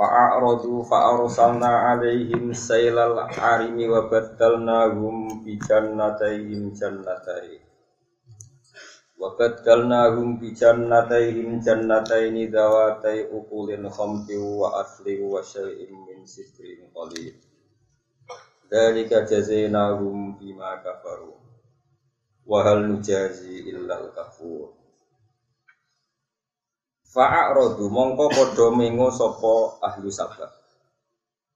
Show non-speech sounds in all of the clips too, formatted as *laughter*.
Fa'aradu fa'arsalna alaihim sailal arimi wa baddalnahum bi jannatayhim jannatayn wa baddalnahum bi jannatayhim jannatayn dawatay ukulin khamti wa asli wa syai'in min sidrin qalil. Dalika jazainahum bima kafaru. Wa hal nujazi illal kafur Fa'arodu mongko podo mengo sopo ahlu sabah.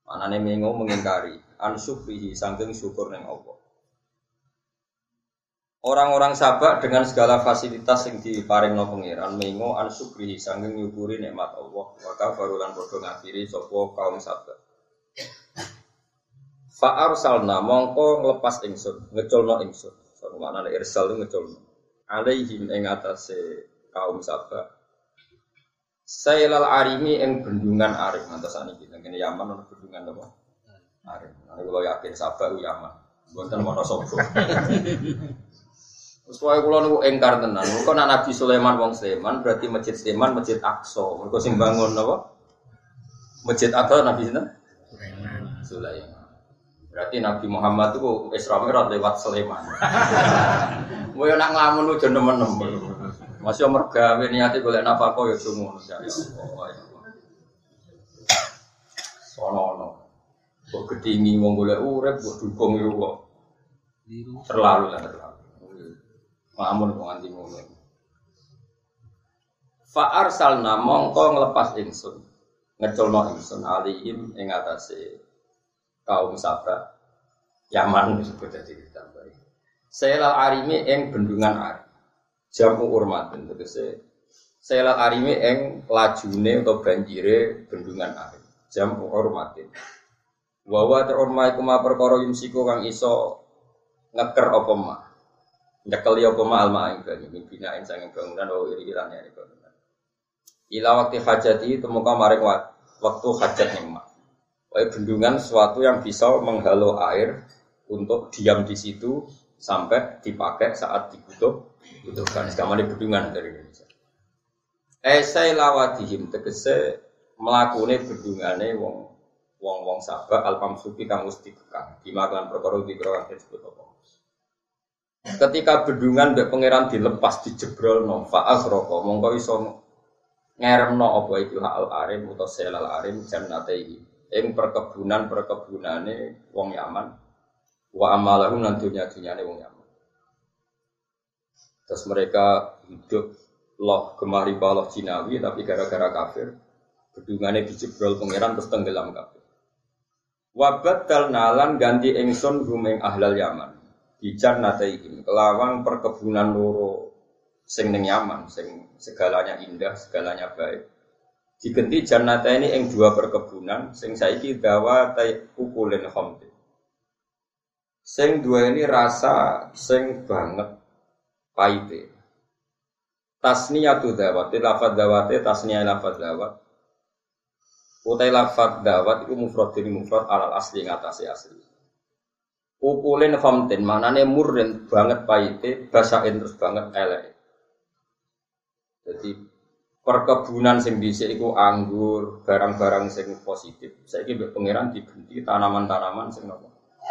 Manane mengo mengingkari an syukrihi sangking syukur neng Allah. Orang-orang sabak dengan segala fasilitas yang diparing no pengiran mengo an syukrihi sangking nyukuri nikmat Allah. Maka barulan podo ngafiri sopo kaum sabak. Fa'ar salna mongko ngelepas ingsun, ngeculno ingsun. So, mana irsal ngeculno. Alaihim ing atase kaum sabak Sailal arimi yang bendungan arim nanti saat ini kita kini Yaman ada bendungan apa? Arim. Nanti kalau yakin sabar itu Yaman. Bukan mau sobo. Terus kalau nunggu engkar tenan, kok nak Nabi Sulaiman wong Sulaiman berarti masjid Sulaiman masjid Aqsa. Mereka sing bangun apa? Masjid Aqsa Nabi Sulaiman. Sulaiman. Berarti Nabi Muhammad itu Isra Mi'raj lewat Sulaiman. Mau *laughs* nak ngelamun udah nemen-nemen. Masih umur gawe boleh nafako ya semua ya Allah ya Sono Kok ketinggi mau boleh urep, kok dukung ya kok. Terlalu lah terlalu. Mamun kok nganti ngono. Fa'ar salna mongko ngelepas ingsun. Ngeculno ingsun alihim ing atase kaum sahabat Yaman disebut jadi ditambahi. Selal arimi ing bendungan ari jamu urmatin tegese selat arime eng lajune atau banjire bendungan air jamu urmatin wawa terormai kuma perkara yumsiku kang iso ngeker apa ma? Nyekel apa ma alma ing banyu binain sanging bangunan wa iri irane ing bangunan. Ila waktu hajati temuka maring waktu hajat ning ma. Wae bendungan sesuatu yang bisa menghalau air untuk diam di situ sampai dipakai saat dibutuh butuhkan sekarang di bedungan dari Indonesia. Esai lawatihim tegese melakune bedungane wong wong wong sabak alpam supi kang mesti kekang dimakan perkara dikira disebut apa. Ketika bedungan mbek pangeran dilepas dijebrol no faas roko mongko iso ngeremno apa itu hal arim utawa selal arim jannatei ing perkebunan perkebunane wong Yaman wa amalahum lan dunya dunyane wong Yaman. Terus mereka hidup loh kemari baloh Cinawi tapi gara-gara kafir bedungannya dijebrol pangeran terus tenggelam kafir. Wabat dal nalan ganti engson rumeng ahlal Yaman. Bijan nataihim kelawan perkebunan loro sing neng Yaman, sing segalanya indah, segalanya baik. Digenti jannata ini eng dua perkebunan, sing saiki dawa tai ukulin khomti. Sing dua ini rasa sing banget paite. Tasniyatu dawat, lafad dawate tasniyah lafad dawat. Utai lafad dawat itu mufrad dari mufrad alal asli ngatasi asli. Ukulin famtin, manane murren banget paite, basain terus banget elek. Jadi perkebunan sing bisa iku anggur, barang-barang sing positif. Saya kira pangeran dibenti tanaman-tanaman sing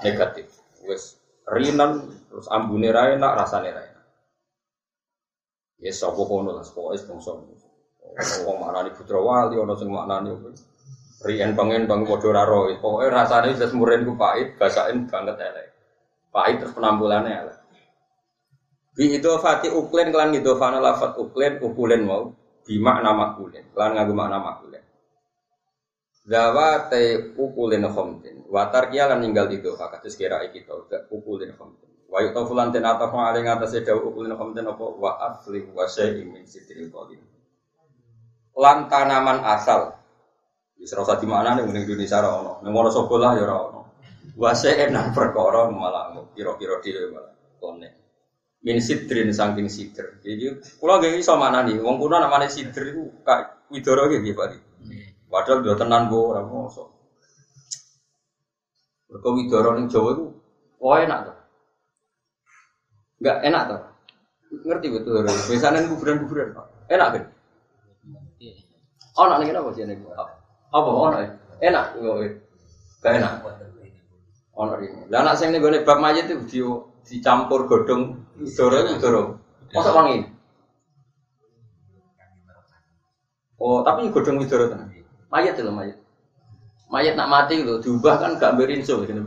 negatif. Wes rinan terus ambune ra enak, rasane ra Ya sapa kono lah, pokoke bangsa. Wong maknani putra wali ana sing maknani Rian pengen bang padha ra ro. Pokoke rasane wis muren ku pahit, basain banget elek. Pahit terus penampilannya elek. Itu fati uklen kelan gitu fana lafat uklen ukulen mau bi makna makulen kelan nganggo makna makulen. Dawa te ukulen khomtin. Watar kia lan ninggal di doa kados kira iki to ukulen khomtin. Wa yu'ta fulan ten atafa ale ngatasé dawu ulin khamten apa wa asli wa syai'in min sitril qadim. Lan tanaman asal Wis ora usah di mana ning Indonesia ora ono. Ning Wonosobo lah ya ora ono. Wase enak perkara malah kira-kira dhewe malah kone. Min sidrin saking sidr. Jadi kula nggih iso manani wong kuno namane sidr iku kak widoro nggih Pak. Padahal dia tenan kok ora mosok. Mergo widoro ning Jawa iku oh enak tuh. Enggak enak tuh. Ngerti betul. Biasanya kuburan-kuburan. Enak kan? Oh, nak nih apa sih nih? Apa? Oh, nak enak. Gak enak. Oh, nak ini. Lah anak saya gue bab mayat itu di dicampur godong doro itu doro. Masa wangi? Oh, tapi godong itu doro? Mayat itu mayat. Mayat nak mati itu diubah kan gak berinso gitu.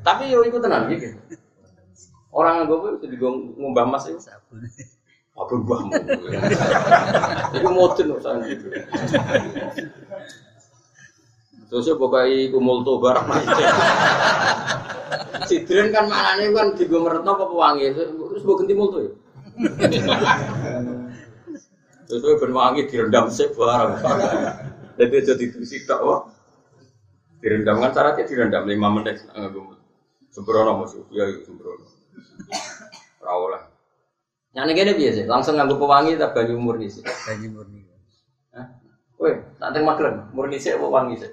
Tapi yo ikut tenang gitu. Orang gue itu ngubah mas itu. Apa buahmu? Itu modern urusan gitu. Terus ya pokoknya iku multo barang Sidren kan maknanya kan di meretno apa wangi terus gue ganti multo ya. Terus gue berwangi direndam sih barang. Jadi jadi itu sih tak wah. Direndam kan syaratnya direndam lima menit. Sembrono musuh, ya sembrono. Rawol yang ini biasa, langsung nganggu pewangi tak banyu murni sih. Banyu murni. Woi, nanti maklum, murni sih apa wangi sih?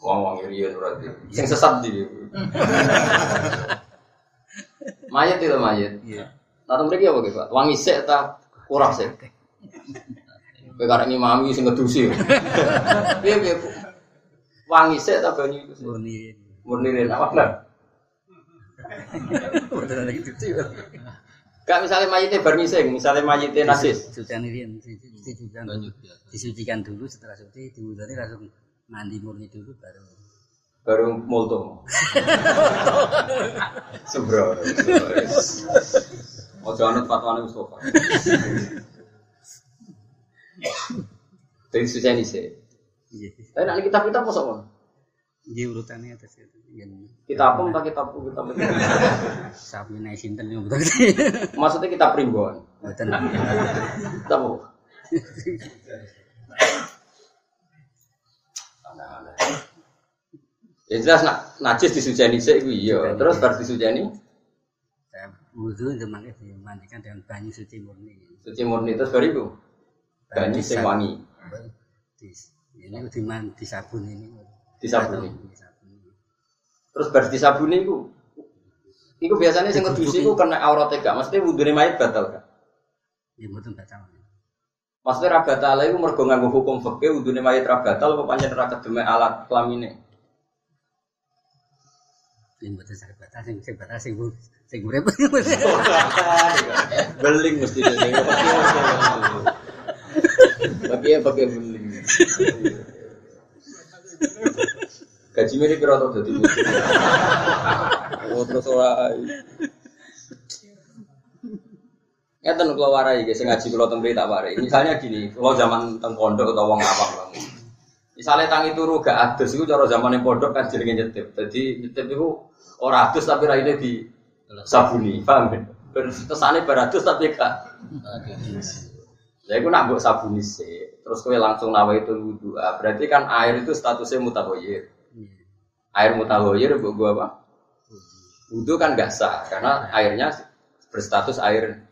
Wong wangi rian berarti. Yang sesat di. mayat itu mayat. Iya. Nah, mereka apa gitu? Wangi sih tak kurang sih. Kowe karek ngimami sing ngedusi. Piye piye Wangi sih tak banyu itu. Murni. Murni rian apa? Betul lagi itu. Gak misalnya mayitnya bermising, misalnya mayitnya nasis. Sucian ini disucikan disucikan dulu setelah suci diwudani langsung mandi murni dulu baru baru molto. *laughs* Sembro. Ojo anut fatwane Mustafa. *laughs* Dari suci ini sih. iya Tapi nanti kitab-kitab kosong? Iya urutannya atas itu *laughs* yang Kita apa entah apa kitab apa. sapi naik sinten yang betul Maksudnya kitab primbon. betul Kitab apa? Ya jelas nak najis disujani sih, iya. Terus baru disujani, saya wudhu itu makanya dimandikan dengan banyu suci murni suci murni terus baru itu. Banyu sing wangi, ini di sabun ini disabuni. Terus baru disabuni itu. Iku biasanya sing ngedusi iku kena auratnya gak, maksudnya wudune mayit batal gak? ya betul batal Maksudnya ra batal iku mergo nganggo hukum fikih wudune mayit ra batal apa pancen ra kedeme alat kelamine. yang betul sakit batal sing sing batal sing sing urip *laughs* beling mesti dene. Ya pakai beling. Gaji mirip kira tau dadi. *laughs* Oh terus ora. Ya ten kula warai guys sing ngaji kula teng tak warai. Misalnya gini, kalau zaman teng pondok atau wong awam lah. Misalnya tangi turu gak adus itu cara zaman pondok kan jenenge nyetip. Jadi nyetip itu ora adus tapi raine di sabuni, paham kan? Kesane beradus tapi gak Ya itu nak mbok sabuni sih. Terus kowe langsung nawa itu wudhu. Ah, berarti kan air itu statusnya mutahoyir. Air mutahoyir mbok gua apa? Wudhu kan gak sah karena airnya berstatus air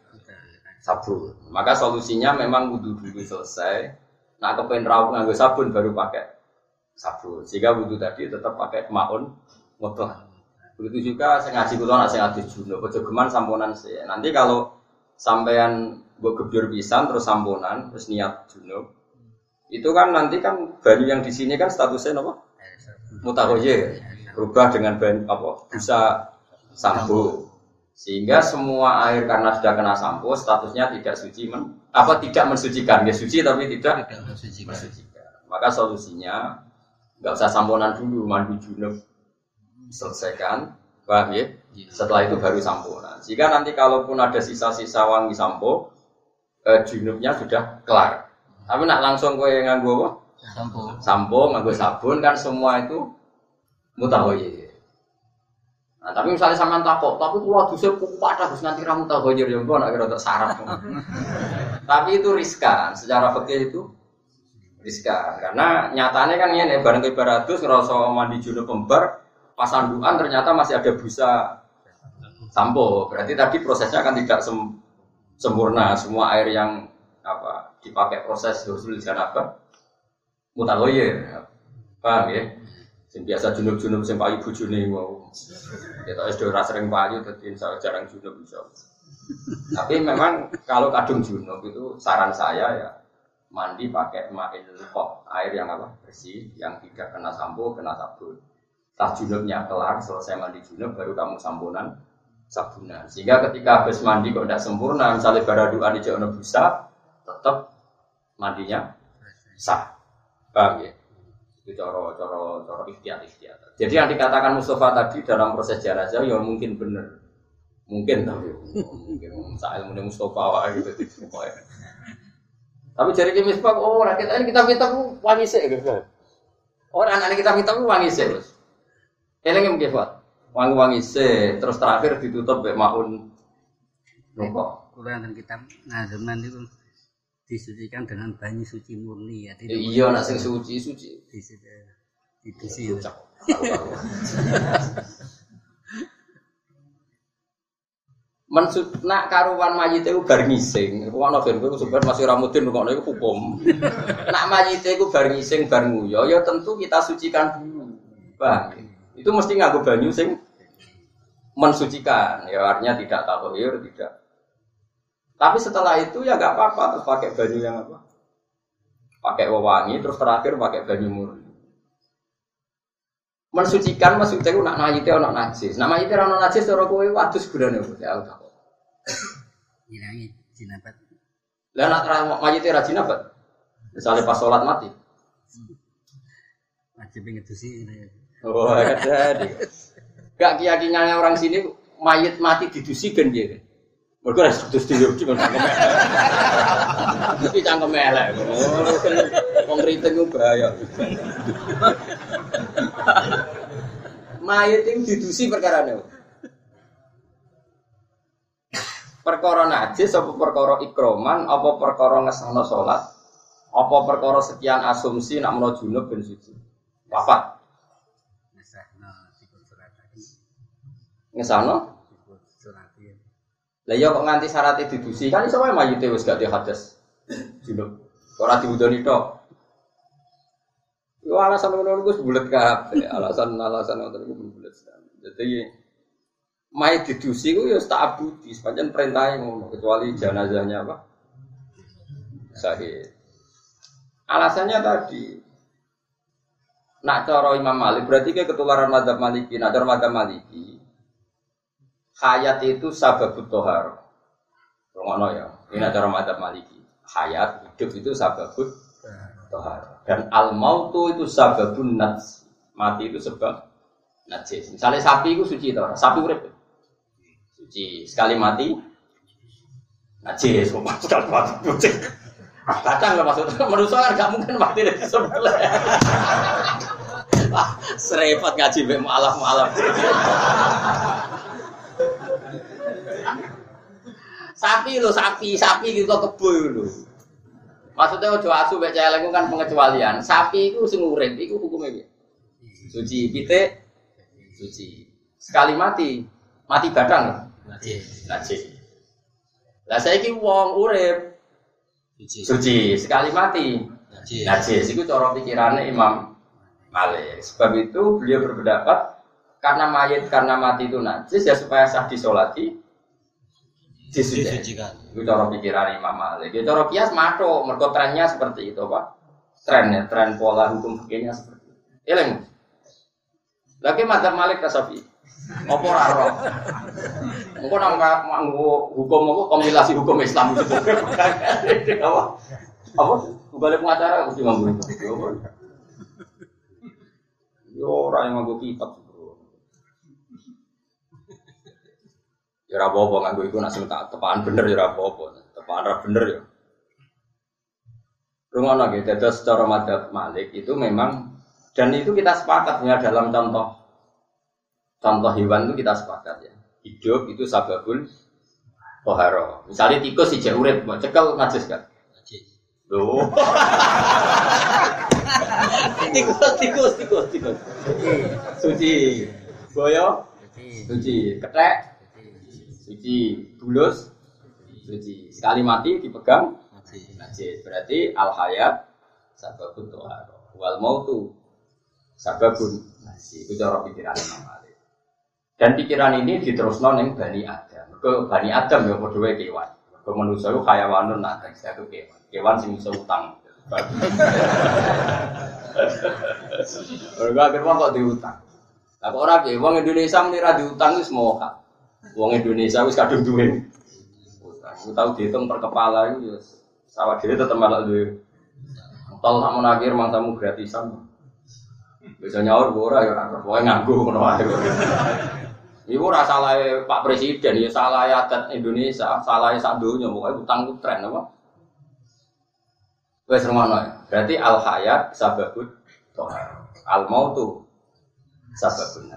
sabun. Maka solusinya memang wudhu dulu selesai. Nah kepengen rawuh nganggo sabun baru pakai sabun. Sehingga wudhu tadi tetap pakai maun mutlak. Begitu juga saya ngaji kulo nak saya ngaji junub. Ojo geman samponan sih. Nanti kalau sampean buat gebyur pisan terus samponan terus niat junub itu kan nanti kan banyu yang di sini kan statusnya apa? Mutahoyir berubah dengan banyu apa? Bisa sampo. Sehingga semua air karena sudah kena sampo statusnya tidak suci men, apa tidak mensucikan. Ya suci tapi tidak mensucikan. maka solusinya nggak usah samponan dulu mandi junub selesaikan. Paham ya setelah itu baru samponan. Jika nanti kalaupun ada sisa-sisa wangi sampo eh, junubnya sudah kelar. Tapi nak langsung kowe nganggo apa? sampo nganggo sabun kan semua itu mutahoyir Nah, tapi misalnya sampean takut, tapi kalau dosa kupat harus nanti kamu tahu gojir yang gua nak kira sarap. *laughs* tapi itu riskan, secara fikih itu riskan karena nyatanya kan ini barang ibaratus ngerasa mandi junub pembar pas anduan ternyata masih ada busa sampo berarti tadi prosesnya kan tidak sem sempurna semua air yang apa dipakai proses husul janabah mutaloyer paham ya Sing biasa junub-junub sing payu bojone wow. Ya tak wis ora sering payu dadi jarang junub bisa. Tapi memang kalau kadung junub itu saran saya ya mandi pakai main kok air yang apa bersih yang tidak kena sampo kena sabun. Setelah junubnya kelar selesai mandi junub baru kamu sampunan sabunan. Sehingga ketika habis mandi kok tidak sempurna, misalnya baraduan di bisa, tetap mandinya sah. Paham ya? Itu coro coro coro ikhtiar ikhtiar. Jadi yang dikatakan Mustafa tadi dalam proses jenazah ya mungkin benar. Mungkin tapi mungkin saya ilmu Mustafa wah gitu pokoknya. Tapi jadi kita misbah, oh rakyat ini kita minta wangi sih gitu. Orang anak kita minta wangi sih. Ini yang mungkin wangi-wangi sih, terus terakhir ditutup be maun nopo. Kalau yang kita ngazeman itu disucikan dengan banyu suci murni ya. Tidak iya, nak sing suci suci. Disuci. Disuci. Mensut nak karuan mayit itu bar ngising. Ruang novel gue sebenarnya masih ramudin kok itu hukum. *laughs* nak mayit itu bar ngising bar nguyo, ya tentu kita sucikan dulu. Bang, itu mesti ngaku banyu sing mensucikan. Ya artinya tidak tahu tidak tapi setelah itu ya nggak apa-apa terus pakai baju yang apa? Pakai wewangi terus terakhir pakai baju murni. Mensucikan maksudnya nak najis nak najis. Nama itu orang najis orang kue wadus bu. Ya udah kok. Hilangi jinabat. Lah nak majite ra jinabat. Misalnya pas sholat mati. Wajib ngedusi. Oh, ada. Gak keyakinannya orang sini mayit mati didusi kan dia. Mereka harus terus di yogi kan cangkem elek. Tapi cangkem elek. Wong kriting ku bahaya. Mayit itu didusi perkara ini. Perkara najis apa perkara ikroman apa perkara ngesana salat apa perkara sekian asumsi nak menawa junub ben suci. Papat. Ngesana lah ya kok nganti syaratnya didusi kan iso wae mayite wis gak hadas. Junub. Ora diudoni tok. Yo alasan ngono iku bulet kabeh. Alasan-alasan ngono iku bulet. Jadi mayit didusi ku ya tak abudi, sepanjang perintahnya ngono kecuali jenazahnya apa? Sahih. Alasannya tadi Nak cara Imam Malik berarti ke ketularan madhab Maliki. Nak cara madhab Maliki hayat itu sababut tohar. Ngono ya. Ini cara madzhab Maliki. Hayat hidup itu sababut tohar. Dan al mautu itu sababun nats. Mati itu sebab najis. Misalnya sapi itu suci toh. Sapi urip. Suci. Sekali mati najis. *laughs* Sekali mati kucing. Kacang lah maksudnya. *laughs* Menurut kan gak mungkin mati dari sebelah. *laughs* Serepot ngaji be mualaf mualaf. Sapi lo sapi, sapi gitu kebo lo. Maksudnya ojo asu mek celeng kan pengecualian. Sapi itu sing urip iku hukume piye? Suci pite suci. Sekali mati, mati badan. Najis. Najis. Lah saiki wong urip suci. Suci, sekali mati. Najis. Najis iku cara pikirane Imam Malik. Sebab itu beliau berpendapat karena mayat karena mati itu najis ya supaya sah disolati disucikan. Itu cara pikiran Imam Malik. Itu cara kias mato, mereka trennya seperti itu, Pak. Trennya, tren pola hukum fikihnya seperti itu. Ileng. Lagi madzhab Malik Kasafi. Apa ora ora? Engko nang nganggo hukum apa kompilasi hukum Islam itu. Apa? Apa? Balik pengacara mesti nganggo itu. Yo ora yang nganggo kitab. Ya ora apa-apa nganggo iku nek tak tepaan bener ya ora apa-apa. Tepaan bener ya. Rungono gitu, jadi secara madhab Malik itu memang dan itu kita sepakat ya dalam contoh contoh hewan itu kita sepakat ya. Hidup itu sababul toharo. Misalnya tikus si urip, mau cekel najis kan? Loh. tikus, tikus, tikus, tikus. Suci. Boyo? Suci. Ketek? Suci. Bulus? Suci. Sekali mati dipegang? Najis. Berarti al hayat sababun toharo. Wal mautu sababun najis. Itu cara pikiran Imam Malik. Dan pikiran ini diteruskan yang Bani Adam. Ke Bani Adam ya padha kewan. Ke manusia itu hayawanun nah saya itu kewan. Kewan sing bisa utang. Mereka akhirnya kok diutang. Lah kok ora piye wong Indonesia muni ra diutang wis moha. Wong Indonesia wis kadung duwe. Aku tahu dihitung per kepala itu ya sawah dhewe tetep malah duwe. Tol mau akhir mangsamu gratisan. Bisa nyaur ora ya ora pokoke nganggo ngono wae. Iku ora salah Pak Presiden ya salah adat Indonesia, salah sak donya pokoke utang ku tren apa? Wes rumono. Berarti al hayat sababut tohar. Al mautu sababun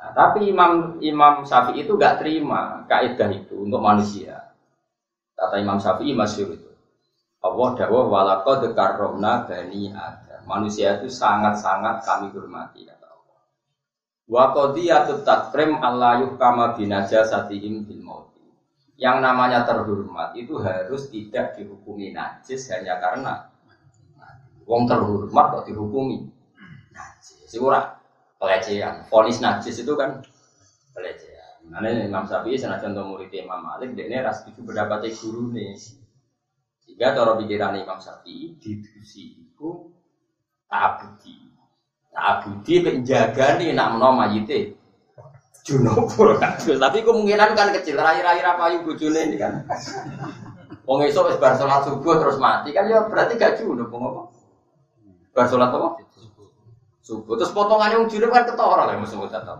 Nah, tapi Imam Imam Syafi'i itu gak terima kaidah itu untuk manusia. Kata Imam Syafi'i masyhur itu. Allah dawuh walaqad karramna bani Adam. Manusia itu sangat-sangat kami hormati kata Allah. Wa qadiyatut takrim Allah yuhkama binajasatihim mauti. Yang namanya terhormat itu harus tidak dihukumi najis hanya karena wong terhormat kok dihukumi najis. Ora pelecehan. Fonis najis itu kan pelecehan. Nah, Imam Syafi'i senajan to murid Imam Malik dekne ras itu pendapat guru nih. Sehingga cara pikiran Imam Syafi'i didusi itu abudi. Abudi penjaga nih nak menawa mayite. Junub Tapi kemungkinan kan kecil. Rai-rai apa yuk bojone ini kan. Wong wis bar salat subuh terus mati kan ya berarti gak junub apa? Bar salat apa? Subuh. Terus potongannya wong junub kan ketara lah musuh tetap.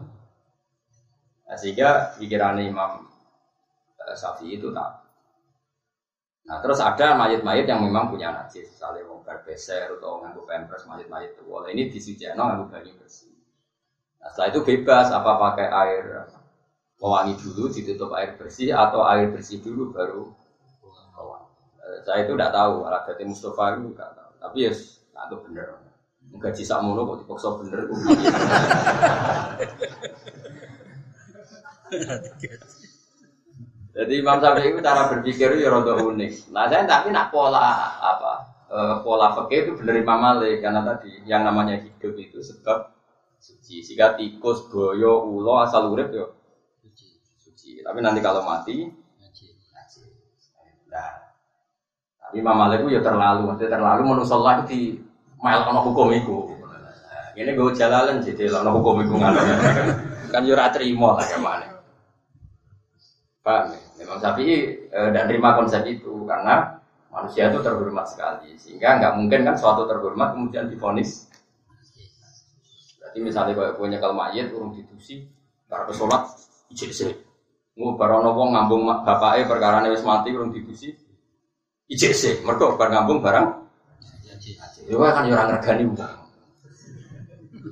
Nah, sehingga pikiran Imam eh, Syafi'i itu tak Nah terus ada mayat-mayat yang memang punya najis, misalnya mau berbeser atau nganggu pampers mayat-mayat itu, boleh ini disucikan nganggu banyu bersih. Nah setelah itu bebas apa pakai air pewangi dulu, ditutup air bersih atau air bersih dulu baru pewangi. Saya itu tidak tahu, alat Mustafa itu tidak tahu, tapi ya nah, itu benar. Gaji sakmono kok dipaksa bener. Jadi Imam Syafi'i itu cara berpikir ya rada unik. Nah saya tapi nak pola apa e, pola fikih itu benar Imam Malik karena tadi yang namanya hidup itu sebab suci. Sehingga tikus, boyo, ulo asal urip yo suci. suci. Tapi nanti kalau mati Nah, tapi Imam Malik itu ya terlalu, maksudnya terlalu menurut Allah di mail ono hukum itu. Ini gue jalan jadi ono hukum itu kan yo terima lah gimana. Paham ya? Memang sapi e, dan terima konsep itu karena manusia itu terhormat sekali sehingga nggak mungkin kan suatu terhormat kemudian difonis. Berarti misalnya kalau punya kalau mayat urung ditusi, para pesolat ijek Ngu barono ngambung bapake perkara wis mati urung ditusi ijek sih. Mereka bar ngambung barang. Ya kan ya orang ngergani wong.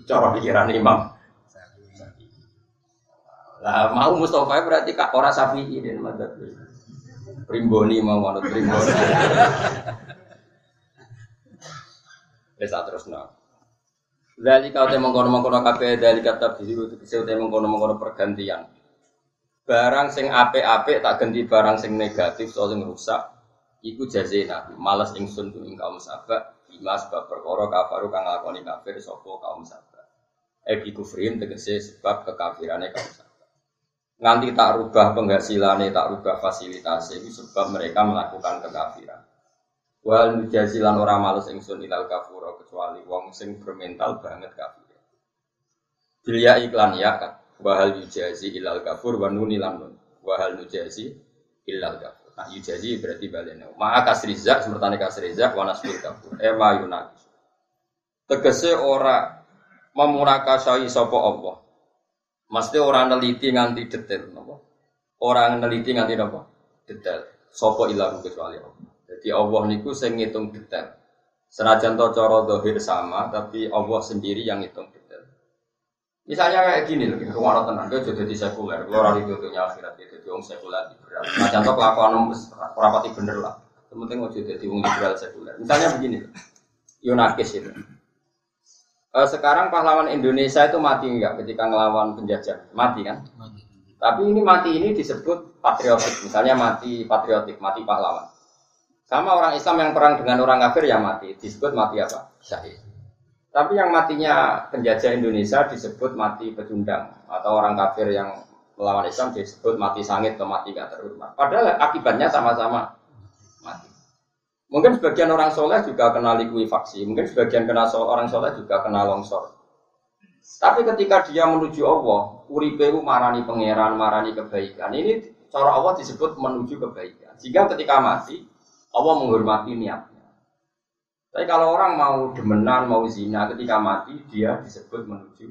Cara pikiran imam. Lah mau Mustafa berarti kak ora Syafi'i dan madzhab. Primboni mau manut primboni. Terus no. Dari kau temu mengkono mengkono kafe dari kata bisu itu bisa temu mengkono mengkono pergantian. Barang sing ape-ape tak ganti barang sing negatif soal sing rusak. Iku jazina, malas ingsun tu ing kaum. Lima sebab perkara kafaru kang lakoni kafir sopo kaum sahabat. Ebi kufrin tegese sebab kekafirannya kaum sahabat nganti tak rubah penghasilannya, tak rubah fasilitasnya itu sebab mereka melakukan kekafiran. Wal mujazilan orang males ingsun ilal kafuro kecuali wong sing bermental banget kafir. Bilia iklan ya kan. Wahal yujazi ilal kafur wa nunilan nun. Wahal yujazi ilal kafur. Nah yujazi berarti balena. Ma'a kasrizak semertane kasrizak wa nasbil kafur. Ema yunak. Tegese ora memurakasai sapa Allah Mesti orang neliti nganti detail, nopo. Orang neliti nganti nopo detail. Sopo ilahu kecuali Allah. Jadi Allah niku sing ngitung detail. Senajan to dohir sama, tapi Allah sendiri yang ngitung. Misalnya kayak gini loh, rumah tenang, dia jadi sekuler, kalau orang itu akhirat dia jadi orang sekuler liberal. Nah contoh kelakuan om rapati bener lah, penting mau jadi orang liberal sekuler. Misalnya begini, Yunakis itu. Eh, sekarang pahlawan Indonesia itu mati enggak ketika ngelawan penjajah? Mati kan? Mati. Tapi ini mati ini disebut patriotik, misalnya mati patriotik, mati pahlawan. Sama orang Islam yang perang dengan orang kafir ya mati, disebut mati apa? Syahid. Tapi yang matinya penjajah Indonesia disebut mati pecundang atau orang kafir yang melawan Islam disebut mati sangit atau mati gak terhormat. Padahal akibatnya sama-sama mati. Mungkin sebagian orang soleh juga kena likuifaksi, mungkin sebagian kena orang soleh juga kena longsor. Tapi ketika dia menuju Allah, uripewu marani pangeran, marani kebaikan. Ini cara Allah disebut menuju kebaikan. Jika ketika mati, Allah menghormati niatnya. Tapi kalau orang mau demenan, mau zina, ketika mati dia disebut menuju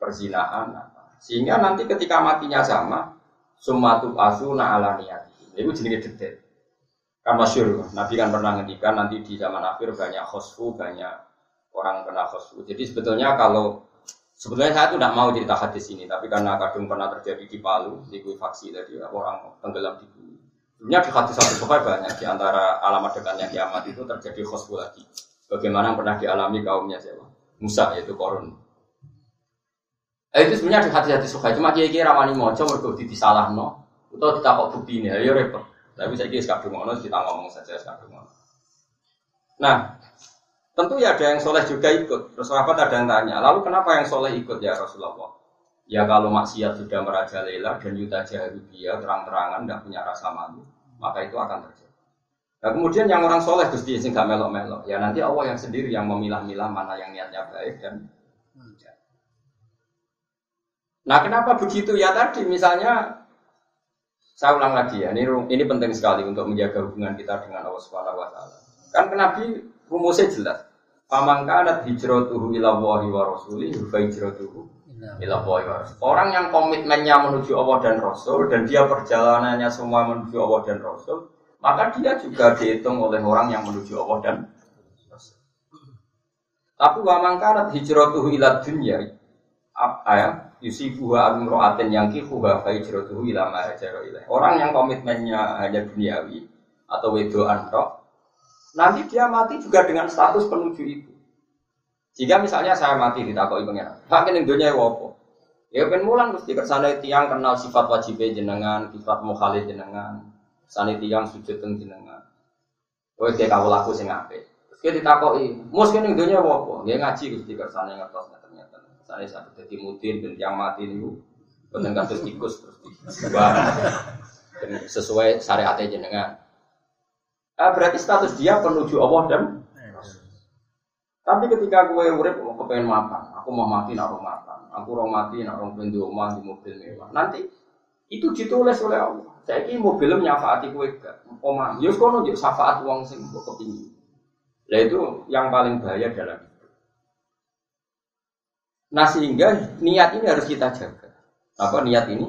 perzinahan. Sehingga nanti ketika matinya sama, sumatu asuna ala niati. Itu jenis detail. Kan masyur, Nabi kan pernah ngendikan nanti di zaman akhir banyak khosfu, banyak orang kena khosfu. Jadi sebetulnya kalau Sebetulnya saya tuh tidak mau cerita hadis ini, tapi karena kadung pernah terjadi di Palu, di faksi tadi orang tenggelam di bumi. Sebenarnya di hadis satu banyak di antara alamat dekatnya kiamat itu terjadi khosbu lagi. Bagaimana yang pernah dialami kaumnya siapa? Musa yaitu korun. Eh, itu sebenarnya di hati-hati suka cuma kiai kiai ramani mojo mereka di salah no, atau ditakok bukti ini, ya repot. Tapi saya kira sekarang ngono kita ngomong saja sekarang ngono. Nah, tentu ya ada yang soleh juga ikut. Terus sahabat ada yang tanya, lalu kenapa yang soleh ikut ya Rasulullah? Ya kalau maksiat sudah merajalela dan yuta jahiliyah terang-terangan tidak punya rasa malu, maka itu akan terjadi. Nah kemudian yang orang soleh Gusti sing gak melok-melok, ya nanti Allah yang sendiri yang memilah-milah mana yang niatnya baik dan Nah kenapa begitu ya tadi misalnya saya ulang lagi ya ini ini penting sekali untuk menjaga hubungan kita dengan Allah Subhanahu Wa Taala. Kan Nabi rumusnya jelas. Faman kanat hijratuhu ila Allahi wa rasuli fa hijratuhu rasul. Orang yang komitmennya menuju Allah dan Rasul dan dia perjalanannya semua menuju Allah dan Rasul, maka dia juga dihitung oleh orang yang menuju Allah dan tapi wa mangkarat hijratuhu ila dunya apa ya yusifuha amroatin yang kifuha fa hijratuhu ila ma Orang yang komitmennya hanya duniawi atau wedoan tok nanti dia mati juga dengan status penuju itu. Jika misalnya saya mati di takoi pengiran, makin yang dunia wopo. Ya kan mulan mesti kersane tiang kenal sifat wajib jenengan, sifat mukhalif jenengan, Sani tiang sujud teng jenengan. Kowe kayak kau laku sing apik. Terus kita ditakoki, "Mus kene dunya apa?" Dia ngaji Gusti kersane ngertos ternyata. Sane satu dadi mudin ben tiang mati niku boten kados tikus terus sesuai syariat jenengan. Ah, berarti status dia penuju Allah dan tapi ketika gue urip mau kepengen makan, aku mau mati nak makan, aku mau mati nak orang di rumah di mobil mewah. Nanti itu ditulis oleh Allah. Saya ini mobil nyafaati kue gak. Omah, yus ya kono yuk syafaat uang sing mbok kepingin. Nah itu yang paling bahaya dalam hidup. Nah sehingga niat ini harus kita jaga. Apa niat ini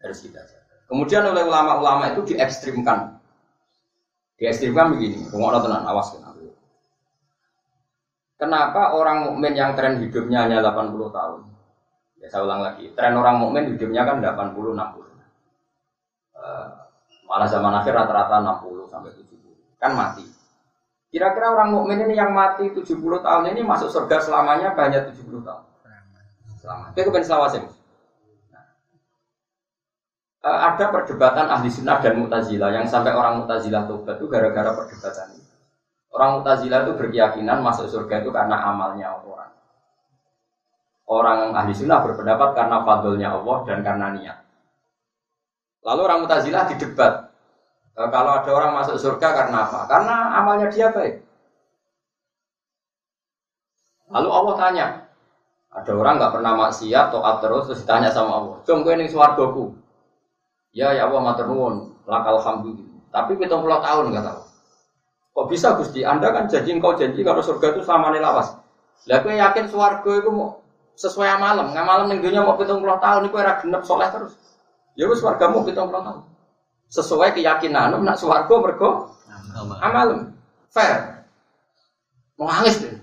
harus kita jaga. Kemudian oleh ulama-ulama itu diekstrimkan. Diekstrimkan begini, rumah tenan, awas kena. Kenapa orang mukmin yang tren hidupnya hanya 80 tahun? Ya saya ulang lagi, tren orang mukmin hidupnya kan 80 60 malah zaman akhir rata-rata 60 sampai 70 kan mati. Kira-kira orang mukmin ini yang mati 70 tahun ini masuk surga selamanya banyak 70 tahun? Selama itu kan selawasim nah, eh, ada perdebatan ahli sunnah dan mutazilah. Yang sampai orang mutazilah tobat itu gara-gara perdebatan ini orang mutazilah itu berkeyakinan masuk surga itu karena amalnya orang orang ahli sunnah berpendapat karena fadlnya Allah dan karena niat Lalu orang Mutazilah didebat. E, kalau ada orang masuk surga karena apa? Karena amalnya dia baik. Lalu Allah tanya, ada orang nggak pernah maksiat, toat terus, terus ditanya sama Allah, Jom ini suargoku. Ya ya Allah matur lakal alhamdulillah. Tapi kita puluh tahun nggak tahu. Kok bisa Gusti? Anda kan janji engkau janji kalau surga itu sama nih lawas. Lah gue yakin suargo itu mau sesuai amalam, nggak malam nih mau pitung puluh tahun, itu era genep soleh terus. Ya wis wargamu kita tahun. Sesuai keyakinan nak swarga mergo amal. Fair. Mau nangis deh.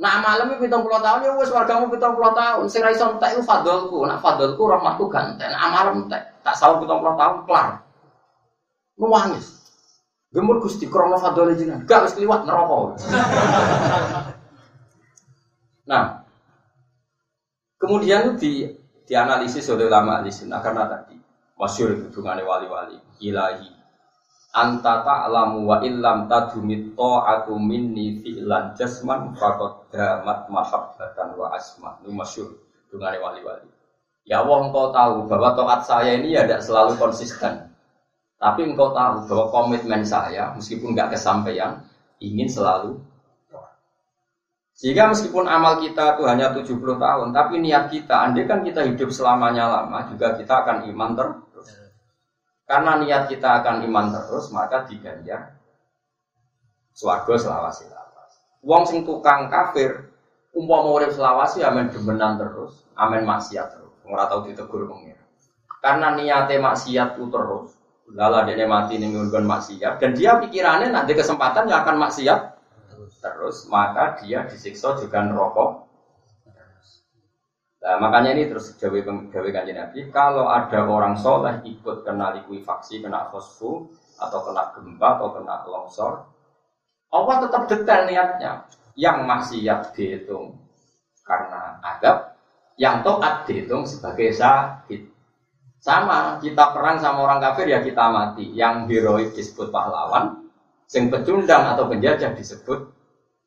Nah malam itu pitung puluh tahun ya wes wargamu pitung puluh tahun. Sing raison entek itu fadolku. Nah fadolku rahmatku ganteng. Nah malam entek tak sahur pitung puluh tahun kelar. Nuwangis. Gemur gusti krono jenengan. Gak wis liwat neraka. nah kemudian di dianalisis oleh ulama ahli sunnah karena tadi masyur hubungannya wali-wali ilahi anta ta'lamu wa illam tadumit ta'atu minni fi'lan jasman faqad damat mahabbatan wa asma ini masyur hubungannya wali-wali ya Allah engkau tahu bahwa taat saya ini ya tidak selalu konsisten tapi engkau tahu bahwa komitmen saya meskipun nggak kesampaian ingin selalu sehingga meskipun amal kita itu hanya 70 tahun, tapi niat kita, andai kan kita hidup selamanya lama, juga kita akan iman terus. Karena niat kita akan iman terus, maka diganjar swarga selawasi lawas. Wong sing tukang kafir, umpama urip selawasi amen demenan terus, amen maksiat terus. Ora tau ditegur pengira. Karena niatnya maksiat itu terus, lala dia mati nih maksiat, dan dia pikirannya nanti kesempatan yang akan maksiat terus maka dia disiksa juga neraka Nah, makanya ini terus jawa jawa kanji Nabi, kalau ada orang soleh ikut kena likuifaksi, kena fosfu, atau kena gempa, atau kena longsor, Allah tetap detail niatnya. Yang maksiat dihitung karena adab, yang toat dihitung sebagai sakit. Sama, kita perang sama orang kafir ya kita mati. Yang heroik disebut pahlawan, yang pecundang atau penjajah disebut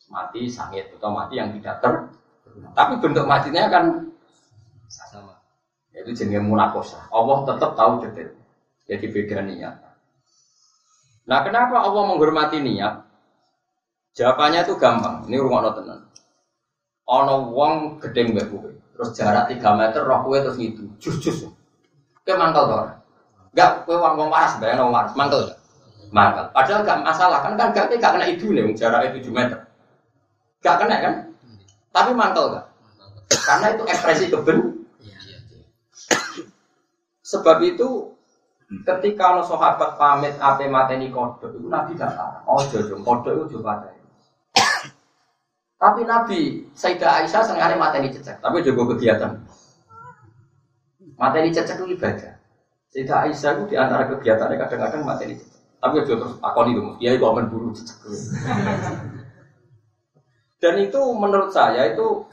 mati sangit atau mati yang tidak ter tapi bentuk matinya kan sama. Itu jenis munakosa Allah tetap tahu detail jadi beda niat. Nah kenapa Allah menghormati niat? Jawabannya itu gampang. Ini rumah tenan. Ono wong gedeng mbak terus jarak 3 meter roh kue terus itu jus jus ke mantel tuh enggak kue wong wong waras bayang wong waras mantel mantel padahal gak masalah kan kan gak, gak kena nih jaraknya 7 meter Gak kena kan? Tapi mantel gak? Karena itu ekspresi keben. Sebab itu ketika ono sahabat pamit ape mateni kodok itu Nabi gak larang. Oh jojo kodok itu coba Tapi Nabi Sayyidah Aisyah sengaja mateni cecek, tapi juga kegiatan. Mateni cecek itu ibadah. Sayyidah Aisyah itu di antara kegiatannya kadang-kadang mateni cecek. Tapi juga terus akon itu, dia itu aman buru cecek. *laughs* Dan itu menurut saya itu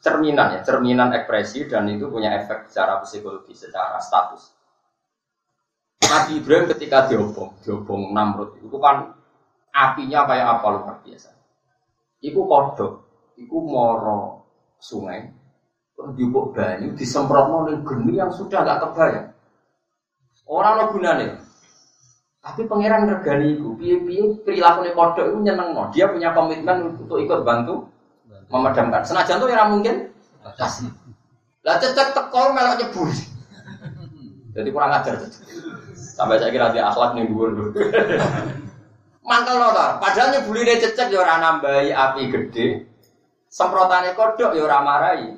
cerminan ya, cerminan ekspresi dan itu punya efek secara psikologi, secara status. Nabi Ibrahim ketika diobong, diobong Namrud itu kan apinya kayak apa luar biasa. Iku kodok, iku moro sungai, diubuk banyu, disemprot ning geni yang sudah nggak kebayang. Orang lo gunanya, tapi pangeran regani itu, piye-piye perilaku kodok itu nyeneng no. Dia punya komitmen untuk ikut bantu memadamkan. Senajan tuh ya mungkin kasih. Lah cecek tekor melok nyebur. Jadi kurang ajar Sampai saya kira dia akhlak nih dhuwur. Mangkel loh Padahal nyebuline cecek ya orang nambahi api gede. Semprotane kodok ya orang marahi.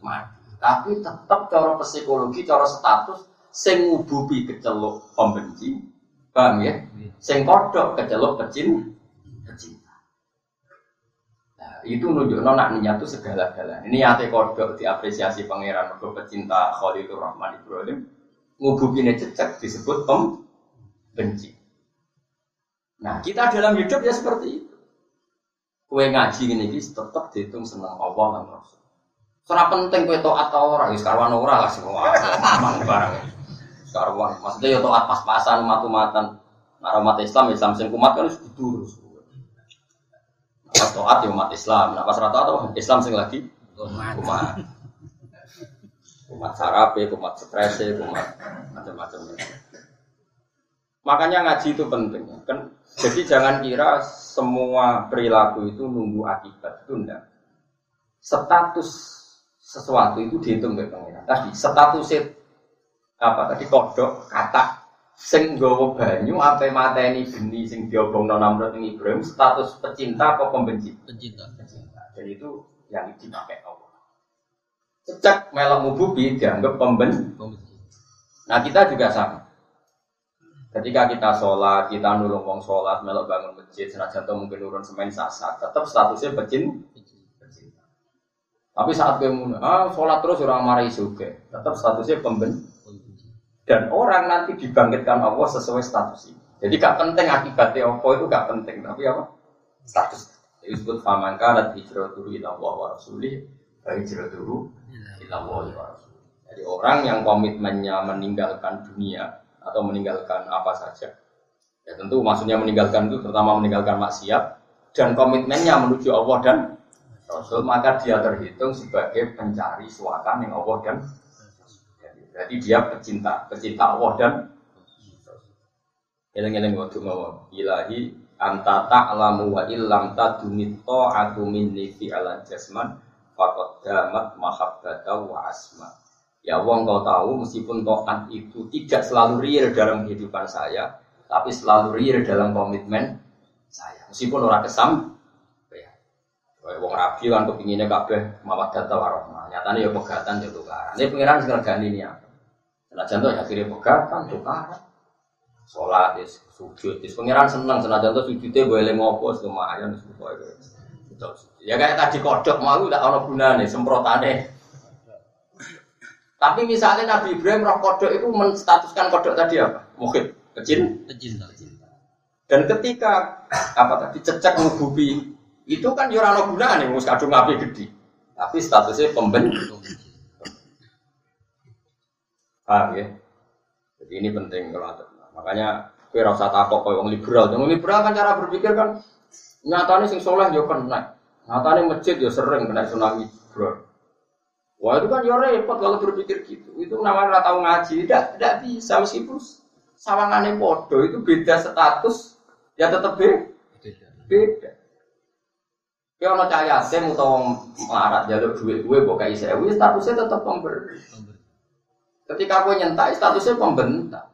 Mati. Tapi tetap cara psikologi, cara status sing ngububi keceluk pembenci Paham ya? Sing kodok kecelok pecin pecinta. Nah, itu nunjuk nak niat itu segala-galanya. Ini ate kodok diapresiasi pangeran mergo pecinta Khalilur Rahman Ibrahim. Ngubukine cecek disebut pem benci. Nah, kita dalam hidup ya seperti itu. Kue ngaji ini tetap dihitung senang Allah dan Rasul. Soalnya penting kue toat atau orang, ya sekarang orang lah semua, aman barang karuan. Maksudnya ya toat pas-pasan matu-matan. Nah, umat Islam Islam sing kumat kan harus diturus. Pas toat ya umat Islam. Nah pas rata atau Islam sing lagi kumat. Kumat sarape, kumat stres, kumat macam-macam. Makanya ngaji itu penting. Kan jadi jangan kira semua perilaku itu nunggu akibat itu enggak. Status sesuatu itu dihitung oleh pengiran. Tadi status apa? Tadi kodok kata sing gowo banyu apa mateni geni sing diobong Namrud ini Ibrahim status pecinta atau pembenci? Pencinta pecinta. Jadi itu yang dipakai Allah. Cecak melok mububi dianggap pembenci. Nah kita juga sama. Ketika kita sholat kita nulung wong sholat melok bangun masjid senajan atau mungkin urun semen sasar tetap statusnya pecin Tapi saat gue ah sholat terus orang marah juga, tetap statusnya pemben. Dan orang nanti dibangkitkan Allah sesuai status ini. Jadi gak penting akibatnya apa itu gak penting, tapi apa? Status. Disebut faman kanat hijratuhu ila Allah wa rasulih, hijratuhu ila Allah wa rasulih. Jadi orang yang komitmennya meninggalkan dunia atau meninggalkan apa saja. Ya tentu maksudnya meninggalkan itu terutama meninggalkan maksiat dan komitmennya menuju Allah dan Rasul maka dia terhitung sebagai pencari suaka yang Allah dan jadi, dia pecinta pecinta Allah dan Eleng-eleng waktu mau ilahi anta ta'lamu wa illam tadunit ta'atu minni fi ala jasman faqad damat mahabbata wa asma. Ya Allah kau tahu meskipun taat itu tidak selalu real dalam kehidupan saya, tapi selalu real dalam komitmen saya. Meskipun orang kesam. Kayak wong rabi kan kepinginnya kabeh mawaddah warahmah. Nyatanya ya pegatan ya tukaran. Ini pengiran sing ini apa? Senajan tuh akhirnya pegatan tukaran. Sholat, is, sujud, is. Pengiran seneng senajan tuh sujudnya boleh ngopo, lumayan, pokoknya. Ya kayak tadi kodok mau udah ono gunane semprotane. Tapi misalnya Nabi Ibrahim roh kodok itu menstatuskan kodok tadi apa? Mungkin kecil. Kecil. Dan ketika apa tadi cecek ngububi itu kan yurano gunane mus kadung api gede. Tapi statusnya pemben. Paham ya? Jadi ini penting kalau. Makanya rasa takut kau yang liberal. Yang liberal kan cara berpikir kan nyatanya sing soleh yo kena. Nyatanya masjid yo sering kena tsunami bro. Wah itu kan yo repot kalau berpikir gitu. Itu namanya tahu ngaji. Tidak, tidak bisa meskipun sawangannya podo itu beda status ya tetap beda. Beda. Ya ono cah yatim utawa melarat jalur duit gue kok kayak sewu statusnya tetap pemberi. Ketika gue nyentai statusnya pembentak.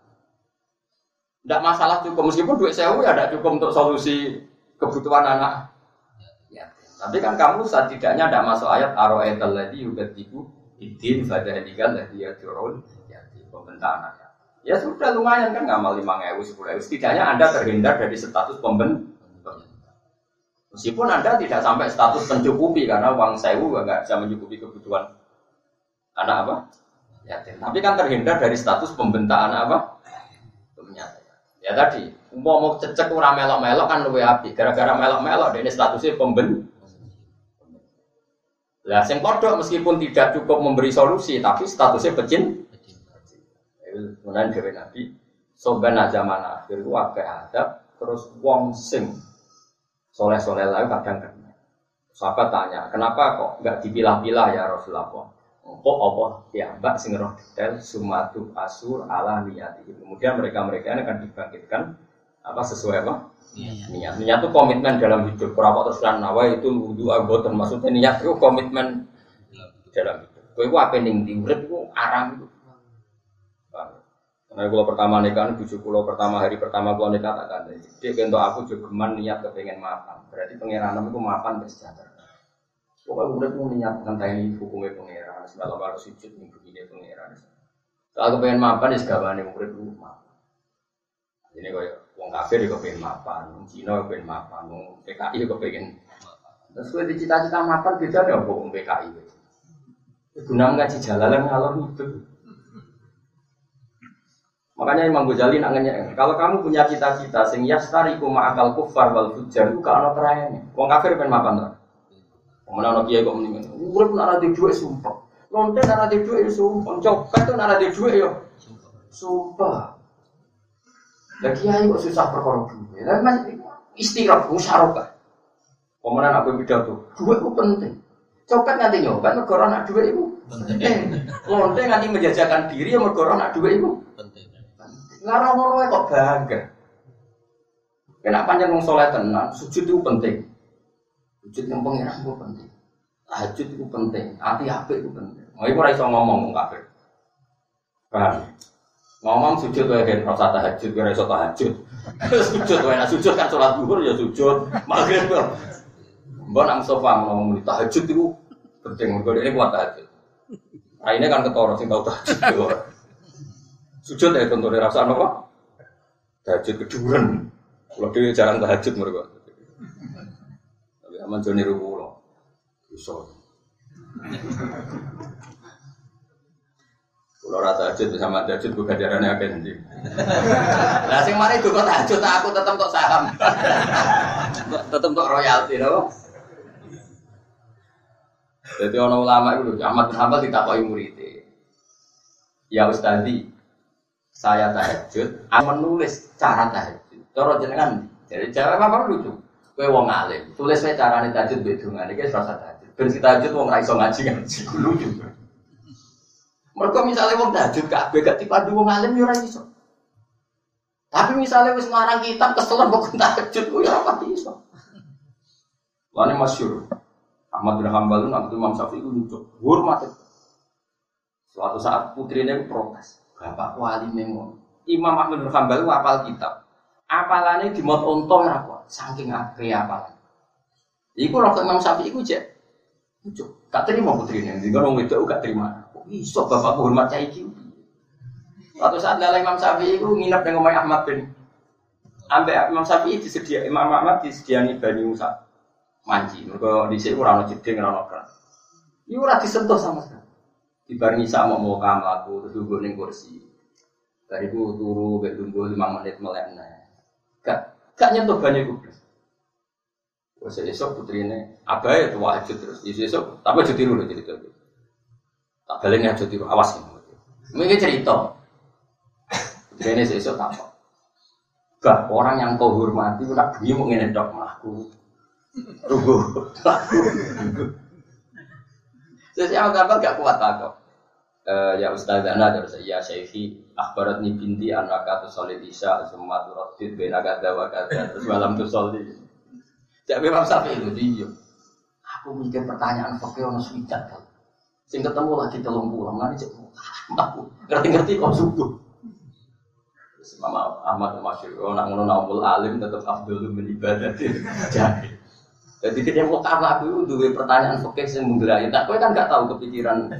Tidak masalah cukup meskipun duit sewu ya tidak cukup untuk solusi kebutuhan anak. Ya. Tapi kan kamu setidaknya tidak masuk ayat aroetal lagi juga tibu idin pada tinggal lagi ya turun ya di pembentak anak. Ya sudah lumayan kan ngamal lima ewu sepuluh ewu. Setidaknya anda terhindar dari status pembentak. Meskipun Anda tidak sampai status mencukupi karena uang sewu nggak bisa mencukupi kebutuhan anak apa? Yatim. Tapi kan terhindar dari status pembentaan apa? Penyata. Ya tadi, mau mau cecek ora melok-melok kan luwe api. Gara-gara melok-melok ini statusnya pemben. Lah sing kodok meskipun tidak cukup memberi solusi tapi statusnya pecin. Kemudian dari Nabi, soban zaman akhir itu ada terus wong sing soleh-soleh lain kadang kena. Sahabat tanya, kenapa kok nggak dipilah-pilah ya Rasulullah? Kok apa ya mbak sing roh detail sumatu asur ala niat Kemudian mereka-mereka ini akan dibangkitkan apa sesuai apa? Iya. Niat. Niat itu komitmen dalam hidup. Berapa terus kan nawa itu wudhu agotan maksudnya niat itu komitmen dalam hidup. Kau itu apa ning diurip itu aram itu. Karena kalau pertama nikah, bujuk pulau pertama hari pertama kalau nikah tak ada. Dia untuk aku juga niat kepengen makan. Berarti pangeran itu makan bersejahtera. Pokoknya udah mau niat tentang ini hukumnya pangeran. Semalam harus sujud minggu ini pangeran. Kalau kepengen makan ya segala nih murid lu makan. Ini kayak wong kafir juga pengen makan, Cina pengen makan, PKI juga pengen. Terus gue dicita-cita makan beda ya wong PKI. Guna ngaji jalalan ngalor itu. Makanya Imam Ghazali nak ngenyek, kalau kamu punya cita-cita sing yastariku ma'akal kufar wal fujar itu kalau terayane. Wong kafir pengen makan tuh. Kemudian anak kiai kok mendingan, urip nak ada duit sumpah. Lonte nak ada duit sumpah, copet tuh nak ada duit yo. Sumpah. Lah kiai kok susah perkara duit. Lah men istirahat musyarakah. Kemudian aku pidato, duit itu penting. Copet nganti nyoba negara nak duit itu penting. Lonte nganti menjajakan diri ya negara nak duit itu Ngarang ngono kok bangga. Kena panjang wong soleh tenan, sujud itu penting. Sujud yang pengiran itu penting. Tahajud itu penting, hati apik itu penting. Mau iku ora iso ngomong wong kafir. Paham? Ngomong sujud wae kan rasa tahajud, ora iso tahajud. *laughs* sujud wae nah sujud kan sholat zuhur ya sujud, maghrib yo. Mbok nang sofa ngomong tahajud itu penting, mergo ini kuat tahajud. Nah ini kan ketoro sing tau tahajud. Sujud ya tentu rasa apa? Tahajud keduren. Kalau dia jarang tahajud mereka. Tapi aman joni ruku lo. Bisa. Kalau rata tahajud sama tahajud gue gajarannya agak nanti. Nah, sing mari itu kok tahajud aku tetap kok saham. tetap kok royalti, no? Jadi orang ulama itu Ahmad bin Hambal ditakoki murid. Ya Ustadi, saya tahajud, aku menulis cara tahajud. Cara jenengan, jadi cara apa lucu. Kue wong alim, tulis saya carane tahajud bedungan, ini rasa tahajud. Ben kita tahajud wong raiso ngaji ngaji, lucu. Mereka misalnya wong tahajud gak dipandu wong alim yo ora iso. Tapi misalnya wis ngarang kitab kesel kok tahajud ku ya apa iso. Lane masyhur. Ahmad bin Hambal itu Imam Syafi'i itu lucu, hormat. Suatu saat putrinya protes, bapak wali memang. Imam Ahmad bin Hambal itu apal kitab. Apalannya di mod ontong apa? Saking akeh apalan. Iku rokok Imam Syafi'i itu cek. Lucu, gak terima putrinya. Jadi kalau itu gak terima. Kok iso bapak hormat cai Suatu saat dalam Imam Syafi'i itu nginep dengan Umay Ahmad bin Sampai Imam Syafi'i disedia, Imam Ahmad disediani Bani Musa manji. Mereka di sini jeding, kurang keras. Ini ora disentuh sama sekali. Dibarengi sama mau kamu aku terus duduk ning kursi. Dari itu turu gak tunggu lima menit melekna. Gak gak nyentuh banyak gue. Wes esok apa ya tuh wajib terus. Esok esok tapi aja tiru loh cerita. Tak balenya aja tiru awas nih. Mungkin cerita. Ini esok apa. Gak orang yang kau hormati udah bengi mau ngenedok melaku. Tunggu. Jadi yang gambar gak kuat takut. Uh, ya Ustaz Ana terus ya Syekhi akhbarat ni binti anak kata solid isya semua turodid bena kata wa kata terus malam jadi memang sapi itu dia aku mikir pertanyaan pakai orang swicat kan sing ketemu lagi telung pulang nanti cek aku ngerti-ngerti kok subuh. Mama Ahmad Masyur oh nak ngono alim tetap Abdul ibadah jadi jadi kita mau tahu itu dua pertanyaan fakir yang menggerai. Tak kau kan nggak tahu kepikiran.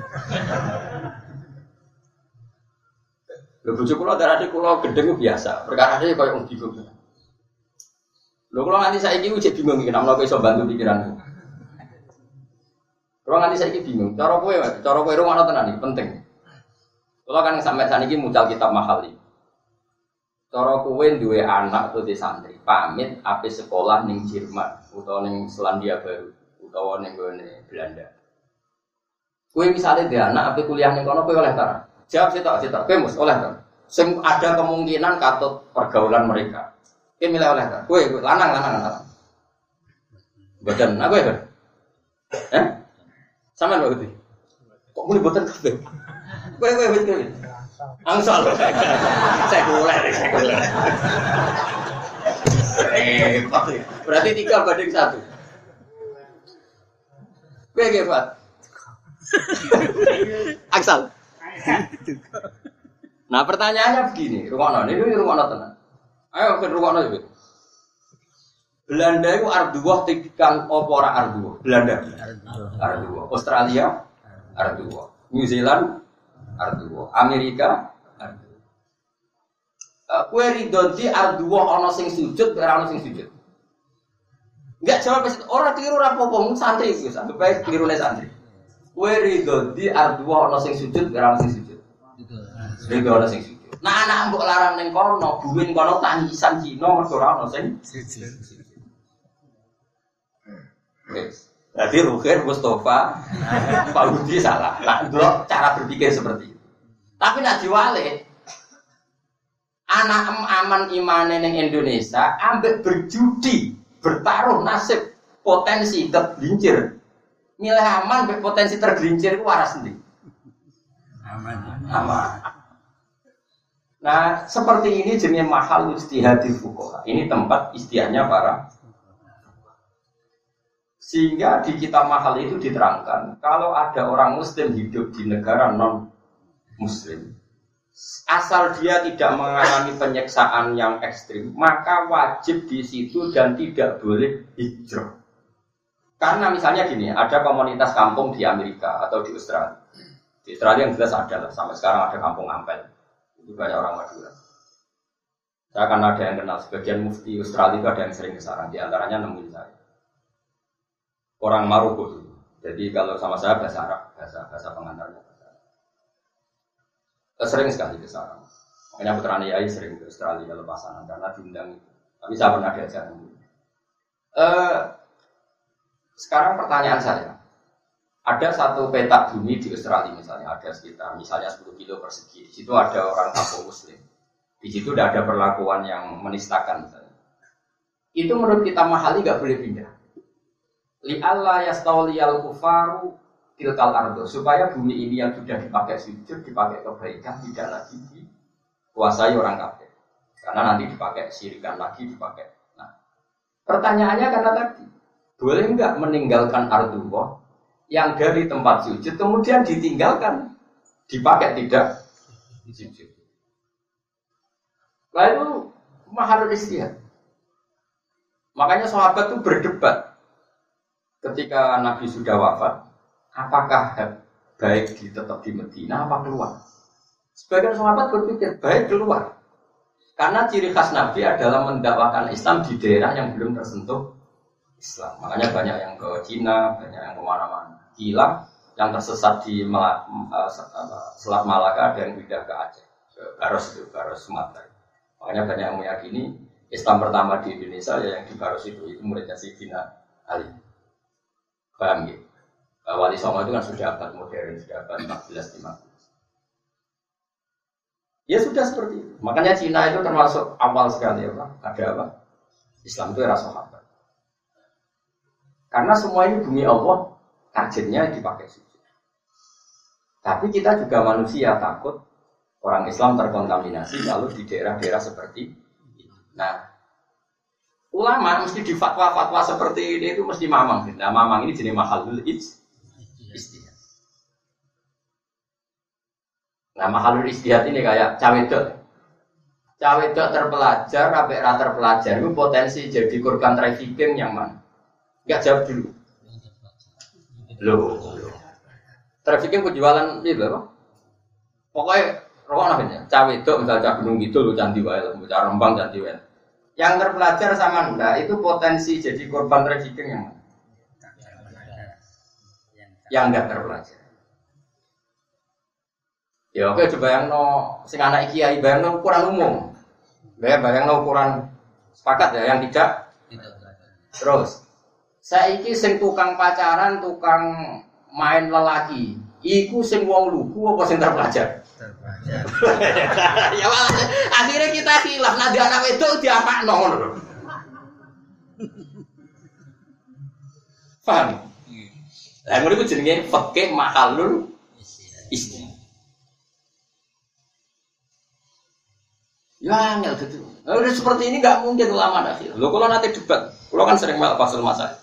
Lo bujuk kulo darah di kulo gedeng biasa. Perkara dia kau yang bingung. Lo kalau nanti saya ini uji bingung ini, namun aku bisa bantu pikiran. Kalau nanti saya ini bingung. Cara kue, cara kue rumah tenan ini penting. Kalau kan sampai saat ini muncul kitab mahal ini. Cara kue dua anak tuh di santri, pamit api sekolah ning Jerman, utawa ning Selandia Baru, utawa ning gue Belanda. Kue misalnya dia anak api kuliah ning kono kue oleh tara. Jawab sih tak, sih tak, kue mus oleh tara. Sem ada kemungkinan katut pergaulan mereka. Kue milih oleh tara. Kue, kue lanang lanang lanang. Badan, aku ya Eh? Sama nggak gitu? Kok mulai badan kafe? Kue kue kue kue. Angsal. *laughs* Sekuler, Eh, berarti tiga banding satu. Gue gefat. Angsal. Nah pertanyaannya begini, rumah ini rumah tenang. Ayo ke rumah itu. Belanda itu arduah tikang opora arduah. Belanda arduah. Australia arduah. New Zealand arduwa. Amerika kue ridho di arduwa ono sing sujud, ora ono sing sujud. Enggak jawab pasti orang tiru apa santri iku sampe bae tirune santri. Kue ridho di arduwa ono sing sujud, ora ono sing sujud. Ridho ono sing sujud. Nah anak mbok larang ning kono, buwin kono tangisan Cina mergo ono sing sujud. Jadi Rukin, Mustafa, Pak Budi salah. Nah, itu cara berpikir seperti itu. Tapi nak diwale, anak em aman imane neng Indonesia, ambek berjudi, bertaruh nasib, potensi tergelincir. Milih aman, ambek potensi tergelincir itu waras sendiri. Aman. Aman. Nah, seperti ini jenis mahal istihadi fukoha. Ini tempat istiahnya para sehingga di kitab mahal itu diterangkan, kalau ada orang muslim hidup di negara non muslim, asal dia tidak mengalami penyeksaan yang ekstrim, maka wajib di situ dan tidak boleh hijrah. Karena misalnya gini, ada komunitas kampung di Amerika atau di Australia. Di Australia yang jelas ada lah, sampai sekarang ada kampung Ampel. Itu banyak orang Madura. Saya akan ada yang kenal, sebagian mufti Australia itu ada yang sering ke di antaranya nemuin saya orang Maroko Jadi kalau sama saya bahasa Arab, bahasa bahasa pengantarnya. Eh, sering sekali ke sana. Makanya putra Yai sering ke Australia pasangan karena diundang itu. Tapi saya pernah diajak Uh, sekarang pertanyaan saya, ada satu petak bumi di Australia misalnya, ada sekitar misalnya 10 kilo persegi. Di situ ada orang kampung Muslim. Di situ tidak ada perlakuan yang menistakan misalnya. Itu menurut kita mahali nggak boleh pindah. Li Allah yastawliyal kufaru tilkal ardo supaya bumi ini yang sudah dipakai sujud dipakai kebaikan tidak lagi dikuasai orang kafir. Karena nanti dipakai sirikan lagi dipakai. Nah pertanyaannya karena tadi boleh nggak meninggalkan arduwa yang dari tempat sujud kemudian ditinggalkan? Dipakai tidak? Sujud. Lalu mahal istihad. Makanya sahabat itu berdebat ketika Nabi sudah wafat apakah baik di tetap di Medina apa keluar? Sebagian sahabat berpikir baik keluar. Karena ciri khas Nabi adalah mendakwakan Islam di daerah yang belum tersentuh Islam. Makanya banyak yang ke Cina, banyak yang ke mana-mana. Gila yang tersesat di eh, Selat Malaka dan pindah ke Aceh, ke Baros itu, Baros Sumatera. Makanya banyak yang meyakini Islam pertama di Indonesia ya yang di Baros itu, itu muridnya Sidina Ali. Paham gitu? Wali Songo itu kan sudah abad modern, sudah abad 14 15. Ya sudah seperti itu. Makanya Cina itu termasuk awal sekali ya Pak. Ada apa? Islam itu era sahabat. Karena semua ini bumi Allah, targetnya dipakai suci. Tapi kita juga manusia takut orang Islam terkontaminasi lalu di daerah-daerah seperti ini. Nah, ulama mesti di fatwa-fatwa seperti ini itu mesti mamang. Nah, mamang ini jenis mahalul ijtihad istihad. Nah, mahalul istihad ini kayak cawedok. Cawedok terpelajar, sampai rata terpelajar itu potensi jadi korban trafficking yang mana? Enggak jawab dulu. Loh. Trafficking penjualan itu apa? Pokoknya rokok namanya. Cawedok misalnya cah gunung gitu lo candi wae, cah rembang candi. Yang terpelajar sama enggak itu potensi jadi korban trafficking yang mana? Yang nggak terpelajar. Ya oke coba yang no sing anak kiai bayang no ukuran umum. Ya bayang no ukuran sepakat ya yang tidak. Terus saya iki sing tukang pacaran, tukang main lelaki. Iku sing wong lugu apa sing terpelajar? Terpelajar. *laughs* ya akhirnya kita hilaf nanti anak itu diapak ngono. Paham? Lah ngono iku jenenge fikih mahalul istilah. Ya angel gitu. Nah, udah seperti ini nggak mungkin ulama akhir. Lo kalau nanti debat, kalau kan sering malah pasal masalah.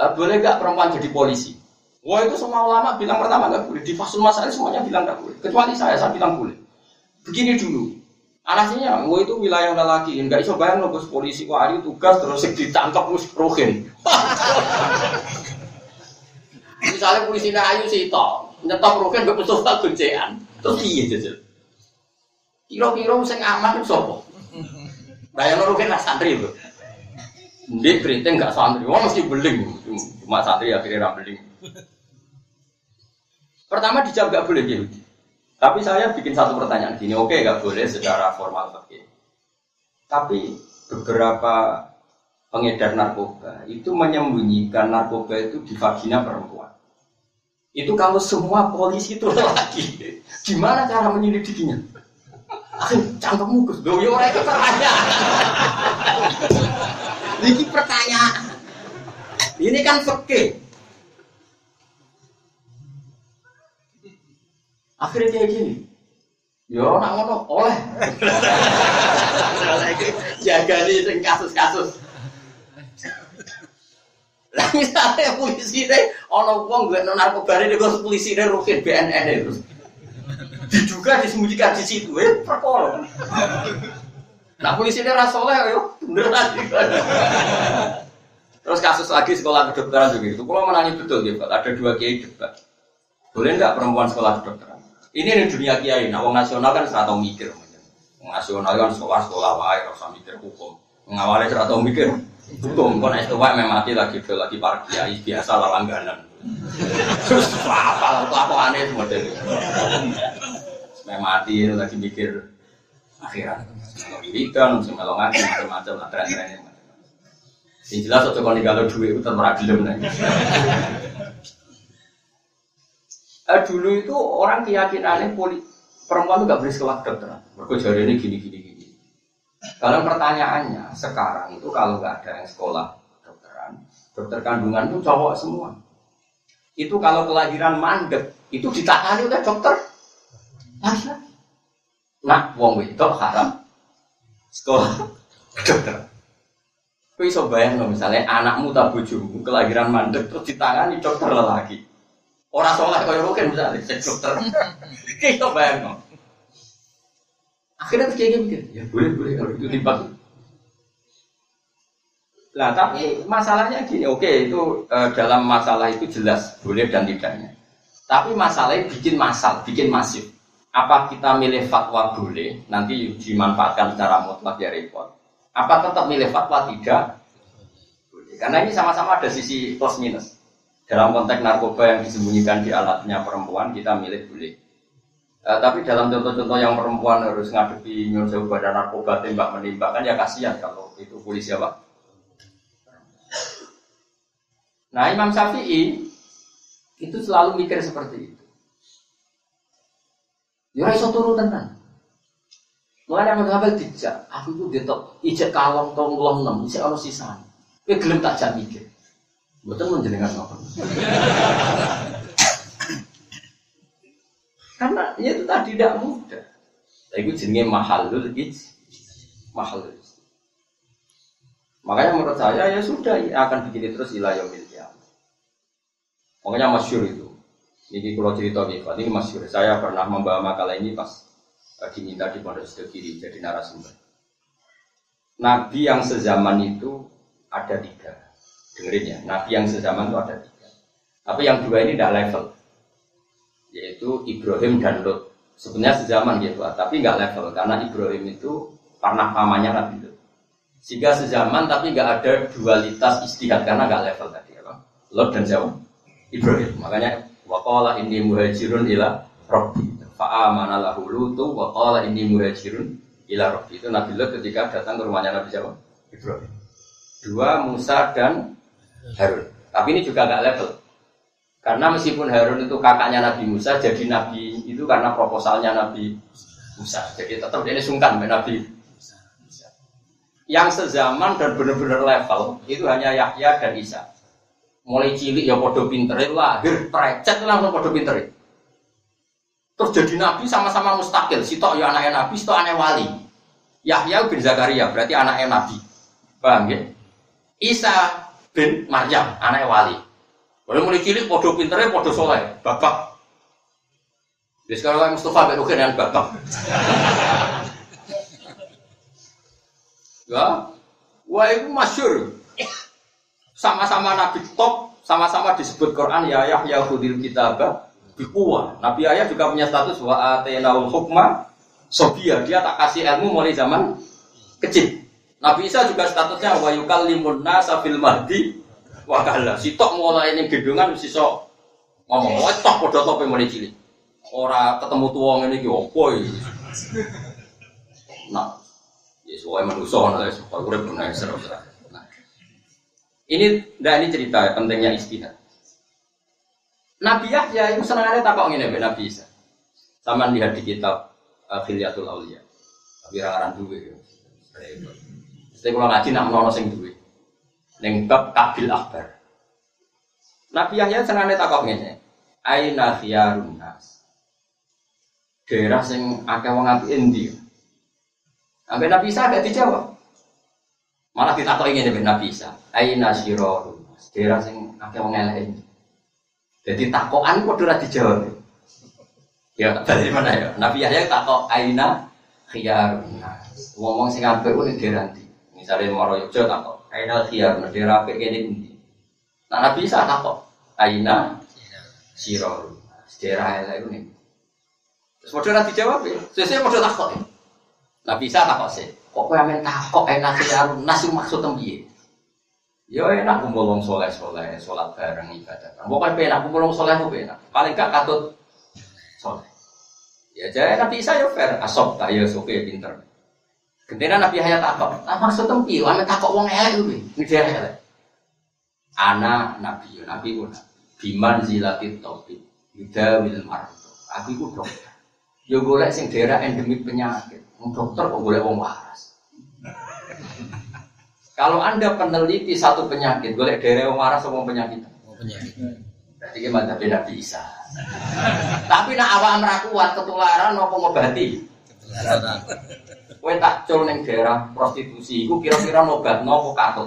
Uh, boleh nggak perempuan jadi polisi? Wah itu semua ulama bilang pertama nggak boleh. Di fasul masalah semuanya bilang nggak boleh. Kecuali saya, saya bilang boleh. Begini dulu. Anasinya, wah itu wilayah lelaki. Enggak iso bayang loh polisi. Wah ini tugas terus ditangkap mus rohin. *laughs* Misalnya polisi ayu sih toh, nyetok rugen gak betul tak goncean. Terus iya jajal. Kira-kira sing aman itu sopo. Bayang rugen lah santri itu. Dia keriting gak santri, wah mesti beling. Cuma santri akhirnya ra beling. Pertama dijawab gak boleh gitu. Tapi saya bikin satu pertanyaan gini, oke gak boleh secara formal oke. Tapi beberapa pengedar narkoba itu menyembunyikan narkoba itu di vagina perempuan. Itu kalau semua polisi itu lagi, gimana cara menyelidikinya? Cangkemmu Gus, loh ya orang itu pertanyaan. Ini pertanyaan. Ini kan fakir. Akhirnya kayak gini. Ya nak ngono oleh. Jaga nih kasus-kasus. Lah misalnya polisi deh, ono uang gue non narkoba ini gue polisi deh rukin BNN itu. Diduga disembunyikan di situ, eh perkara. Nah polisi deh rasoleh yo, beneran. Terus kasus lagi sekolah kedokteran juga itu. Kalau menanya betul ya. Ada dua kiai debat. Boleh nggak perempuan sekolah kedokteran? Ini di dunia kiai. Nah, nasional kan serata mikir. Nasional kan sekolah sekolah wae, rasa mikir hukum. Mengawalnya serata mikir Hukum, kok naik tua memang mati lagi do lagi para kiai biasa lah langganan. Terus apa apa aneh deh. Memang mati lagi mikir akhirat. Wiridan, ngaji macam-macam lah tren-trennya. Yang jelas waktu kalau kalau duit itu tetap gelem nih. Eh, dulu itu orang keyakinannya poli perempuan itu gak boleh sekolah kedokteran. Mereka jari ini gini gini Kalau pertanyaannya sekarang itu kalau nggak ada yang sekolah kedokteran, dokter kandungan itu cowok semua. Itu kalau kelahiran mandek itu ditangani oleh dokter. Masa? Nah, wong wedok haram sekolah dokter. Kau iso bayang misalnya anakmu tak bojomu kelahiran mandek terus ditangani dokter lelaki. Orang soleh kau mungkin misalnya dokter. *laughs* Kau iso bayang loh. Akhirnya kayak mikir, ya boleh boleh kalau itu timbang. Nah tapi masalahnya gini, oke itu e, dalam masalah itu jelas boleh dan tidaknya. Tapi masalahnya bikin masal, bikin masif. Apa kita milih fatwa boleh, nanti dimanfaatkan secara mutlak ya repot. Apa tetap milih fatwa tidak? Boleh. Karena ini sama-sama ada sisi plus minus. Dalam konteks narkoba yang disembunyikan di alatnya perempuan, kita milih boleh. Uh, tapi dalam contoh-contoh yang perempuan harus ngadepi nyuruh jauh badan narkoba tembak menembak kan ya kasihan kalau itu polisi apa? Nah Imam Syafi'i itu selalu mikir seperti itu. Ya iso turu tenan. Mulai yang mengambil dijak, aku itu detok ijek kalong tong long enam, ijek ono sisa. Kowe gelem tak jak mikir. Mboten menjenengan ngopo. Karena ya itu tadi tidak mudah. Itu jenisnya mahalul ij, mahalul. Makanya menurut saya ya sudah ya akan begini terus ilayah ya. Makanya masyur itu. Ini kalau cerita gitu, ini masyur. Saya pernah membawa makalah ini pas diminta di pondok kiri jadi narasumber. Nabi yang sezaman itu ada tiga. Dengerin ya, Nabi yang sezaman itu ada tiga. Tapi yang dua ini tidak level yaitu Ibrahim dan Lot. Sebenarnya sezaman gitu, tapi nggak level karena Ibrahim itu pernah pamannya Nabi Lot. Sehingga sezaman tapi nggak ada dualitas istihad karena nggak level tadi apa? Lot dan siapa? Ibrahim. Makanya waqala ini muhajirun ila Rabbi. Fa'amana lahu lutu waqala ini muhajirun ila Rabbi. Itu Nabi Lot ketika datang ke rumahnya Nabi siapa? Ibrahim. Dua Musa dan Harun. Tapi ini juga nggak level. Karena meskipun Harun itu kakaknya Nabi Musa, jadi Nabi itu karena proposalnya Nabi Musa. Jadi tetap ini sungkan Nabi Musa. Yang sezaman dan benar-benar level itu hanya Yahya dan Isa. Mulai cilik ya podo pinter, lahir trecet langsung podo pinter. Terus jadi Nabi sama-sama mustakil. Sitok ya anaknya Nabi, sitok anaknya wali. Yahya bin Zakaria berarti anaknya Nabi. Paham ya? Isa bin Maryam anaknya wali. Kalau mulai cilik, podo pinternya, podo soleh, bapak. Jadi sekarang kan Mustafa Berukin yang bapak. *laughs* ya, wah itu masyur. Sama-sama Nabi top, sama-sama disebut Quran ya Yahya Khudil Kitabah Bikuwa. Nabi Yahya juga punya status wa atenaul hukma sobia. Dia tak kasih ilmu mulai zaman kecil. Nabi Isa juga statusnya wa yukallimun nasa fil mahdi wakala tok mulai ini gedungan mesti sok ngomong. Wah tok podo top yang mulai cilik. Ora ketemu tuang ini ki opo nah ya soalnya manusia nah supaya gue pernah seru nah. Ini dah ini cerita pentingnya istihad. Nabi Yahya itu senangannya takok ini Nabi Isa. Sama lihat di kitab uh, Khilyatul Aulia tapi rangaran duwe Saya kalau ngaji nak menolong sing duwe Neng bab kabil akbar. Nabi Yahya senane takok ngene. Aina khiyarun nas. Daerah sing akeh wong apik endi? Nabi Isa gak dijawab. Malah ditakoki ngene Nabi Isa. Aina syirarun nas. Daerah sing akeh wong elek endi? Jadi takokan kok ora dijawab. Ya, dari mana ya? Nabi Yahya takok aina khiyarun nas. Wong-wong sing apik ku daerah ndi? Misale Moro Yogyo takok Aina khiyar, medera apik kene pundi? Nah Nabi Isa takok, aina siror. Daerah elek iku ning. Terus padha ora dijawab ya. Sesuk padha takok. Ya. Nabi Isa takok sih. Kok kowe amen takok aina khiyar, nasu maksud tembiye? Ya enak kumpul wong soleh soleh, sholat bareng ibadah. Pokoknya enak kumpul wong soleh enak. Paling gak katut soleh. Ya jadi Nabi Isa ya fair, asop tak ya suke pinter. Gendera Nabi Hayat takok, ah maksud tempi, ame takok wong elek kuwi, ngejere elek. Ana Nabi, Nabi ku biman zilatit topik, wil marto. Aku iku dokter. Ya golek sing daerah endemik penyakit. Wong dokter kok golek wong waras. *laughs* Kalau Anda peneliti satu penyakit, boleh daerah yang waras sama penyakit. Penyakit. Berarti gimana beda bisa. Tapi nak awak merakuat ketularan mau ngobati. Ketularan. Kue tak cul neng daerah prostitusi, iku kira-kira nobat nopo katut.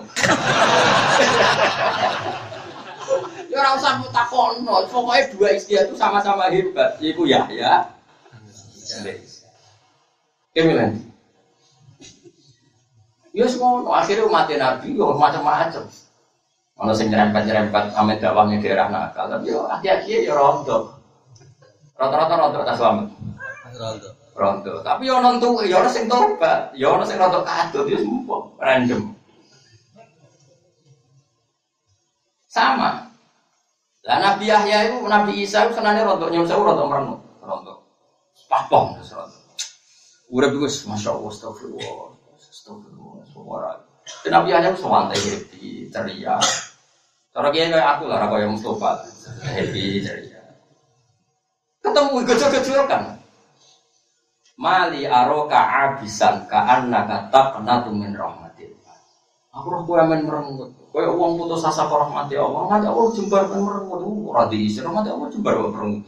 ya orang usah takon, no. pokoknya dua istri itu sama-sama hebat. Iku ya, ya. Kemilan. Ya semua, akhirnya umat Nabi, ya macam-macam. Kalau sing nyerempet-nyerempet ame dakwahnya daerah nakal, tapi yo hati-hati ya rondo. Rata-rata rondo tak selamat. Rondo. Rondo. Tapi yo nonton, yo orang sing tobat, yo orang sing rondo kadut, yo semua random. Sama. Lah Nabi Yahya itu, Nabi Isa itu senangnya rondo, nyum sewu rondo merenung, rondo. Papong terus rondo. Urip iku masya Allah, astagfirullah. Astagfirullah, suara. Nabi Yahya itu sewantai happy, ceria. Cara kiai kayak aku lah, kayak Mustafa, happy, ceria. Ketemu gejol-gejol kan. Mali aroka abisan ka annaka taqnatu min rahmatillah. Aku roh kowe men merengut. Kowe wong putus asa ke rahmati Allah, rahmati Allah jembar men merengut. Ora diisi rahmati Allah jembar kok merengut.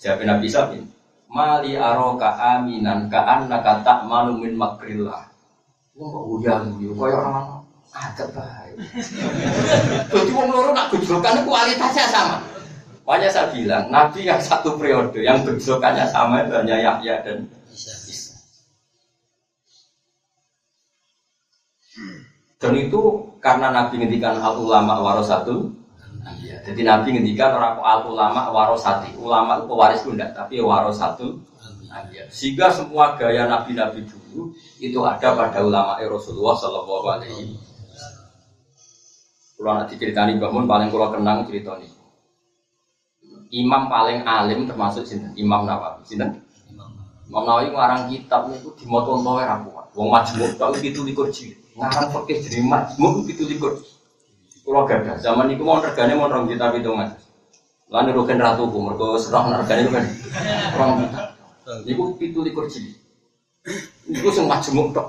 Jawab Nabi Sabin. Mali aroka aminan ka annaka ta'manu min makrillah. Wong kok udah yo koyo orang ada baik. *laughs* Jadi wong loro nak gejolkan kualitasnya sama. Makanya saya bilang, Nabi yang satu periode, yang bentukannya sama itu hanya Yahya dan. Isa. Dan itu karena Nabi ngendikan al ulama warasatul Iya, jadi Nabi ngendikan orang al ulama warasati. Ulama itu pewaris bunda, tapi warasatul Iya. Sehingga semua gaya Nabi-Nabi dulu itu ada pada ulama Rasulullah Shallallahu Alaihi Kalau nanti ceritani bangun paling kalau kenang cerita ini. Imam paling alim termasuk sinten Imam Nawawi. Sinten? Imam Nawawi ngarang kitab niku dimoto entoe ra kuat. Wong majmuk tok itu likur jilid. Ngarang fikih jadi majmuk itu likur. Kulo gadah zaman niku mau regane mau rong juta pitungan. Lan rugen ratu ku mergo serah *laughs* regane kan. Rong juta. Niku pitu likur jilid. Niku sing majmuk tok.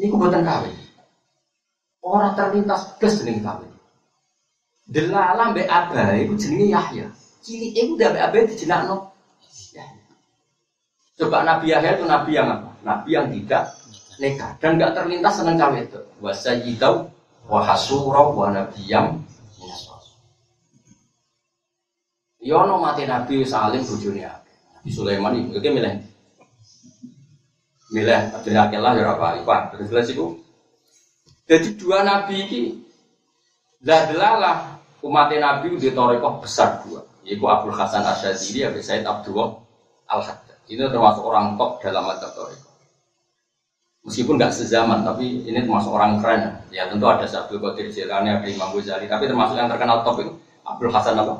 Niku boten kawin. Orang terlintas gas jeneng kawin. Delala mbek Abah iku jenenge Yahya. Cilik iku udah mbek Abah dijenakno. Coba Nabi Yahya itu nabi yang apa? Nabi yang tidak nekat dan nggak terlintas seneng cawe itu. Wa sayyidau wa nabiyam Yono mati Nabi Salim akeh. Nabi Sulaiman itu iki milih. Milih Abdul lah ya apa Ipan. Terus jelas iku. Jadi dua nabi ini lah delalah umat Nabi di Torekoh besar dua, yaitu Abdul Hasan Asyadili, Abu Said Abdullah Al Haddad. Ini termasuk orang top dalam mata Torekoh. Meskipun nggak sezaman, tapi ini termasuk orang keren. Ya tentu ada Abdul Qadir Jilani, ada Imam Ghazali, tapi termasuk yang terkenal top itu Abdul Hasan apa?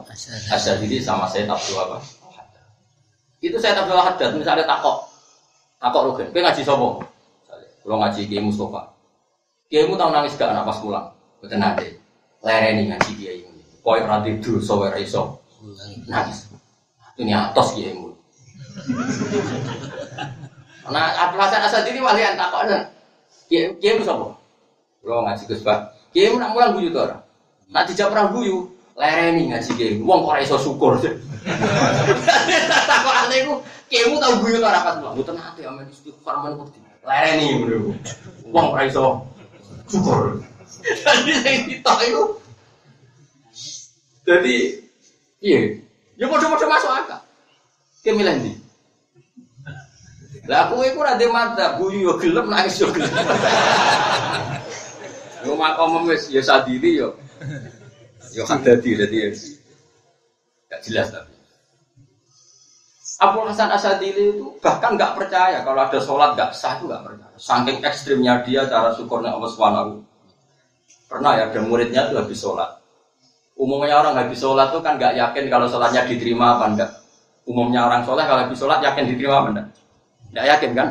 Asyadili sama Said Abdul apa? Itu Said Abdul Haddad misalnya takok, takok Rugen, kowe ngaji sopo? Kalau ngaji Kiai Mustafa. Kiaimu tahu nangis gak anak pas pulang? Betul nanti lereni ngaji kiai Koy ora tidur sawe iso. Nangis. Ini atos kiaimu. Nah, Abdul Hasan Asad ini walian takoknya. Kiai kiaimu sapa? Lo ngaji Gus Pak. Kiaimu nak mulang guyu to ora? Nak dijak perang guyu, lereni ngaji kiai. Wong kok ora iso syukur. *laughs* Takokane iku kiaimu tau guyu to ora pas mulang? Mboten ate amen istighfar men kok lereni ngono. Wong ora iso syukur. Jadi yang kita itu jadi iya, ya bodoh-bodoh masuk akal. Kayak milih nih. Lah aku itu ada mata, guyu yo gelem nangis yo gelem. *laughs* Yo makom wis ya sadiri yo. Yo kan dadi ya. Gak jelas tapi. Abu Hasan Asadili itu bahkan nggak percaya kalau ada sholat nggak sah itu nggak percaya. Saking ekstrimnya dia cara syukurnya Allah Subhanahu. Pernah ya ada muridnya itu habis sholat. Umumnya orang habis sholat tuh kan nggak yakin kalau sholatnya diterima apa enggak. Umumnya orang sholat kalau habis sholat yakin diterima apa enggak? Nggak yakin kan?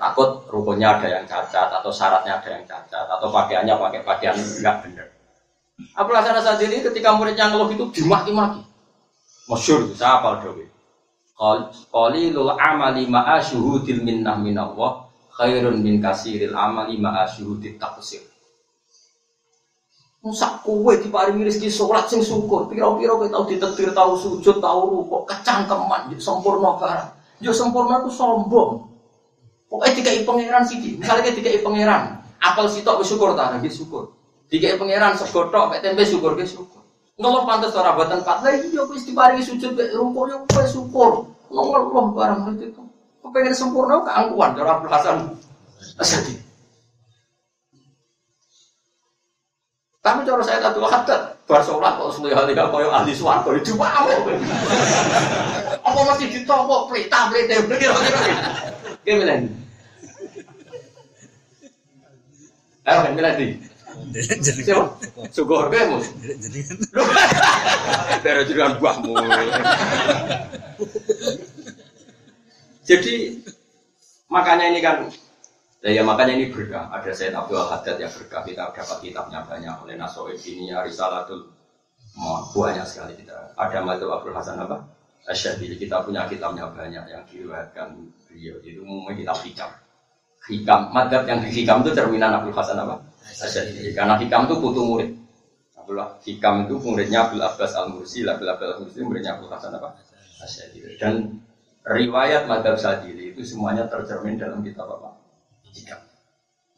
Takut rukunnya ada yang cacat atau syaratnya ada yang cacat atau pakaiannya pakai pakaian nggak benar. Abu Hasan Asadili ketika muridnya ngeluh itu dimaki-maki. Masyur itu, saya apal Dewi qalilul amali ma'a syuhudil minnah minallah khairun min kasiril amali ma'a syuhudit taqsir Musak kue diparingi rezeki sholat sing syukur. Piro-piro kowe tau ditetir, tau sujud, tau rukuk, kecangkeman, sempurna barang. Yo sempurna itu sombong. Pokoknya dikai pangeran sih. Misalnya dikai pangeran, apel sitok wis syukur ta, nggih syukur. Dikai pangeran segotok mek tempe syukur nggih syukur. Ngeluh pantas ora boten pat. Lah iya wis diparingi sujud mek rukuk yo kowe syukur. Ngeluh barang itu. Kepengen sempurna keangkuhan cara Abdul Hasan Tapi cara saya Abdul Haddad bar sholat kok suwe hal kaya ahli swarga itu mau. Apa mesti ditompo plita plite Oke milen. Ayo kan milen di. Siapa? Dari jenengan buahmu. Jadi makanya ini kan ya, ya makanya ini berkah. Ada Sayyid Abdul Haddad yang berkah kita dapat kitabnya banyak oleh Nasoid ini Risalatul banyak sekali kita. Ada Madzhab Abdul Hasan apa? Asyadili kita punya kitabnya banyak yang diriwayatkan beliau itu umumnya kitab hikam. Hikam, madhab yang hikam itu cerminan Abdul Hasan apa? Asyadili. Karena hikam itu putu murid. Abdullah hikam itu muridnya Abdul Abbas Al Mursi, Abdul Abbas Al Mursi muridnya Abdul Hasan apa? Asyadili. Dan riwayat madhab sadili itu semuanya tercermin dalam kitab apa? Hikam.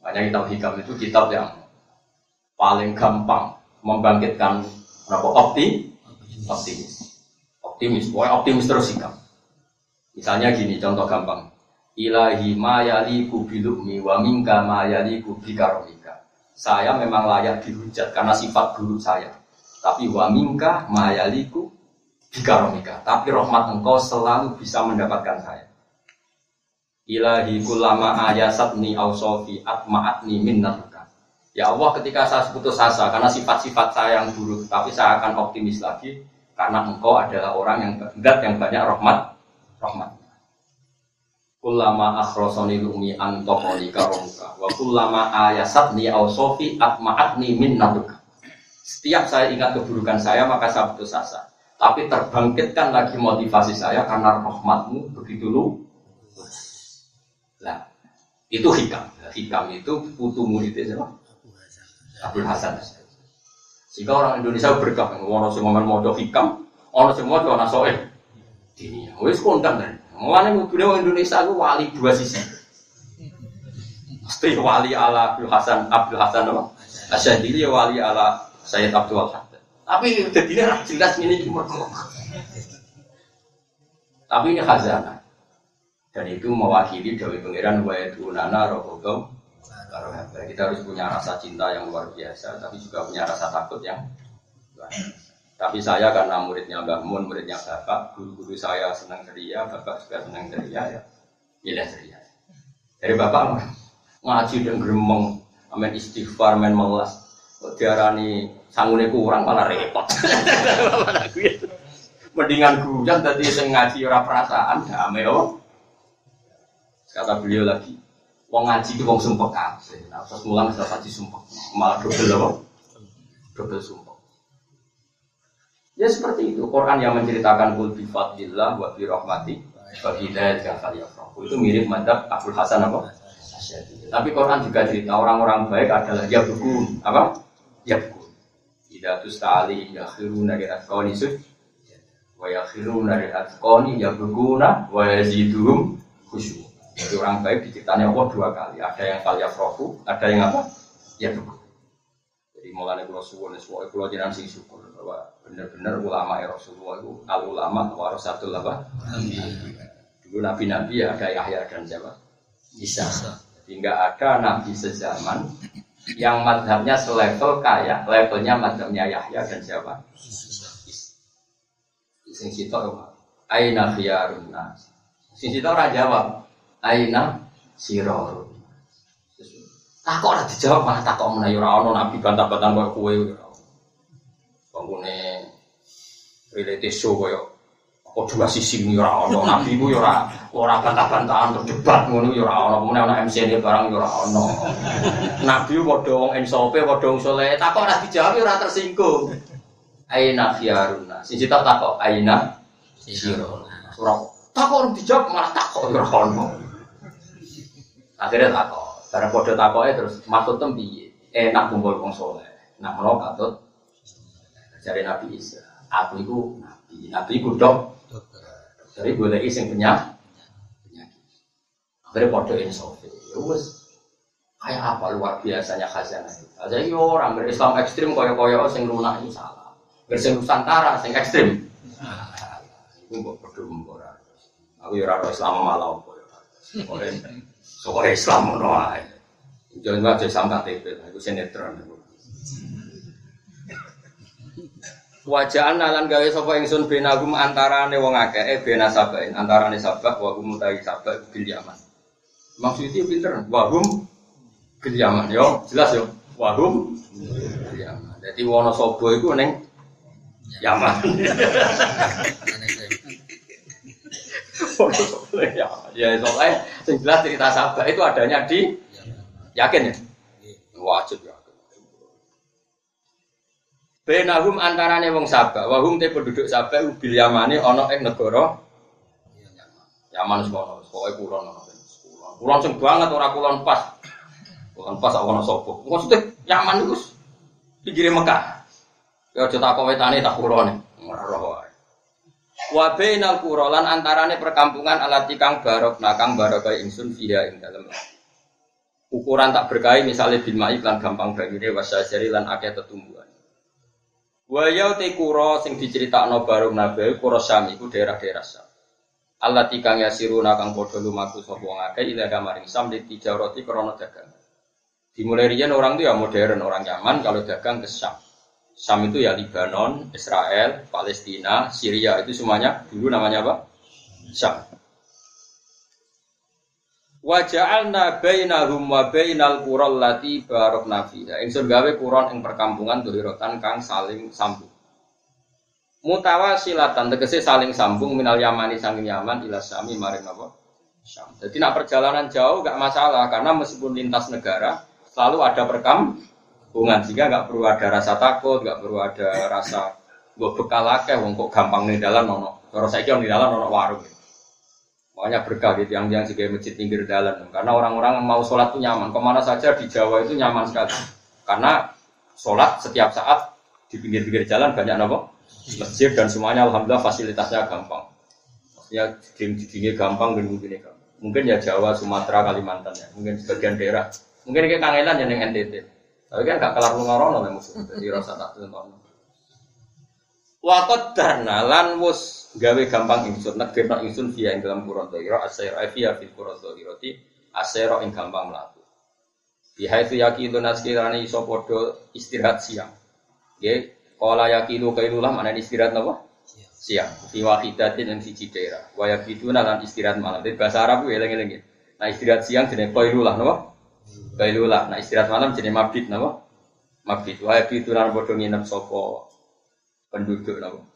Makanya kitab hikam itu kitab yang paling gampang membangkitkan apa opti optimis. Optimis. Pokoknya optimis terus hikam. Misalnya gini contoh gampang. Ilahi mayali kubilukmi wa minka mayali kubikaromika saya memang layak dihujat karena sifat buruk saya. Tapi wa minka mayaliku bikaromika. Tapi rahmat engkau selalu bisa mendapatkan saya. Ilahi kulama ayasatni ausofi atma'atni minnatuka. Ya Allah ketika saya putus asa karena sifat-sifat saya yang buruk, tapi saya akan optimis lagi karena engkau adalah orang yang dat yang banyak rahmat rahmat. Kulama akhrosoni lumi antokoli karomuka wa kulama ayasatni ausofi atma'atni minnatuka. Setiap saya ingat keburukan saya maka saya putus asa tapi terbangkitkan lagi motivasi saya karena rahmatmu begitu lu. Nah, itu hikam. Hikam itu putu muridnya siapa? Abdul Hasan. Jika orang Indonesia berkah, orang sing ngomong modo hikam, orang sing modo nasoeh. Ini, wis kondang kan. Mulane mudune orang Indonesia itu wali dua sisi. Mesti wali ala Abdul Hasan, Abdul Hasan apa? Asyadili wali ala Sayyid Abdul Hasan. Tapi jadinya jelas ini cuma Tapi ini khazanah. Dan itu mewakili Dewi Pangeran wa nana rohobau kita harus punya rasa cinta yang luar biasa, tapi juga punya rasa takut yang Tapi saya karena muridnya Mbak Mun, muridnya Bapak, guru-guru saya senang ceria, Bapak juga senang ceria ya. Pilih ceria. Dari Bapak ngaji dan gremeng, amin istighfar, main melas. Diarani sangune kurang malah repot. *laughs* Mendingan guyon tadi sing ngaji ora perasaan damai oh. Kata beliau lagi, wong ngaji ki wong sumpah kabeh. Nah, terus mulang wis ngaji sumpah. Malah dobel apa? Dobel sumpah. Ya seperti itu. Quran yang menceritakan kul bi fadlillah wa bi rahmati wa bi Itu mirip madzhab Abdul Hasan apa? Tapi Quran juga cerita orang-orang baik adalah ya buku apa? Ya buku Ida tusta'ali yakhiruna li atqani sud Wa yakhiruna li atqani yabguna Wa yaziduhum khusyuk Jadi orang baik diciptanya Allah dua kali Ada yang kal yafrofu, ada yang apa? Ya buku Jadi mulanya kalau suwun, suwun kalau jangan sing syukur Bahwa benar-benar ulama ya Rasulullah itu Al ulama warasatul apa? Dulu nabi-nabi ya ada Yahya dan siapa? Isa Jadi nggak ada nabi sezaman yang madhabnya selevel kayak levelnya madhabnya Yahya dan siapa? Sing sitok Aina khiyarun nas. Sisi itu ora jawab. Aina sirorun. Takok ora dijawab malah takok meneh ora ono nabi bantah-bantahan koyo kowe. Ora. Bangunane relate show koyo kok dua sisi ini ora nabi ku ora ora bantah-bantahan terus ngono ya ora ono kemudian MC ini barang ya ora ono. Nabi padha wong ensope padha wong saleh takok ora dijawab ora tersinggung. Aina khiyaruna sisi tak takok aina sirona ora takok ora dijawab malah takok ya ora akhirnya takok bareng padha takoke terus maksud tem piye enak kumpul wong saleh nak menawa katut jare nabi Isa aku iku nabi nabi iku dok dari boleh iseng penyakit. Akhirnya podo insofi. Ya wes kayak apa luar biasanya khazanah itu. Jadi orang berislam ekstrim koyo-koyo sing lunak ini salah. Bersing Nusantara sing ekstrim. Iku mbok podo. Aku ya ora Islam malah apa. Soalnya Islam ngono ae. Jangan wae Islam KTP, aku sinetron. Wajah nalan gawe sapa ingsun benagum antarane wong akeh eh bena sabain antarane sabak wa hum ta'i sabak bil yaman. Maksudnya pinter wa hum bil yaman yo jelas yo wa hum bil yaman. Dadi Wonosobo iku ning Yaman. *laughs* ya, ya soalnya sing jelas cerita sabak itu adanya di yakin ya? Wajib ya. Benahum antarane wong Sabah, wahum te penduduk Sabah bil Yamani ana ing negara Yaman semono, pokoke kulon ana. Kulon sing banget ora kulon pas. Kulon pas ana sapa. Maksudnya Yaman iku pinggire Mekah. Ya aja tak wetane tak kulone. Ora roh. Wa bainal qura lan antarane perkampungan alati kang barok nakang barokah ingsun fiha ing dalem. Ukuran tak berkahi misalnya bin mai lan gampang banyune wasajari lan akeh tetumbuhan. Waya te kura sing diceritakno bareng Nabi kura Syam iku daerah-daerah Syam. Allah tikang yasiruna kang padha lumaku sapa wong akeh ila kamaring Syam di tijarati krana dagang. Dimulai riyen orang itu ya modern, orang nyaman kalau dagang ke Syam. Syam itu ya Lebanon, Israel, Palestina, Syria itu semuanya dulu namanya apa? Syam. Wa ja'alna bainahum wa bainal qural lati barakna fiha. Ingsun gawe kuron ing perkampungan dohirotan kang saling sambung. Mutawasilatan tegese saling sambung minal Yamani sanging Yaman ila Syami maring napa? Syam. Jadi nak perjalanan jauh gak masalah karena meskipun lintas negara selalu ada perkampungan sehingga gak perlu ada rasa takut, gak perlu ada rasa gue bekal akeh wong kok gampang nih dalan nono. Kalau saya kira nih dalan nono warung. Makanya berkah gitu yang yang sebagai masjid pinggir jalan. Karena orang-orang mau sholat itu nyaman. Ke mana saja di Jawa itu nyaman sekali. Karena sholat setiap saat di pinggir-pinggir jalan banyak apa? Masjid dan semuanya alhamdulillah fasilitasnya gampang. Ya di sini gampang dan mungkin gampang. Mungkin ya Jawa, Sumatera, Kalimantan ya. Mungkin sebagian daerah. Mungkin kayak kangelan yang NTT. Tapi kan gak kelar ngorono lah musuh. Jadi rasa tak tentu. Wakot darna lan wus gawe gampang ingsun negirno ingsun via ing dalam kuron dohiro asyir via fil kuron dohiro ti ing gampang melaku Biha itu yakin naskirani iso podo istirahat siang. Ya, kala yakilu kailulah mana istirahat napa? Siang. Fi wahidatin yang siji daerah. Wa yakiduna lan istirahat malam. Jadi bahasa Arab ya eling-eling. Nah istirahat siang jenenge kailulah napa? Kailulah. Nah istirahat malam jenenge mabit napa? Mabit. Wa yakiduna podo nginep sapa penduduk nopo.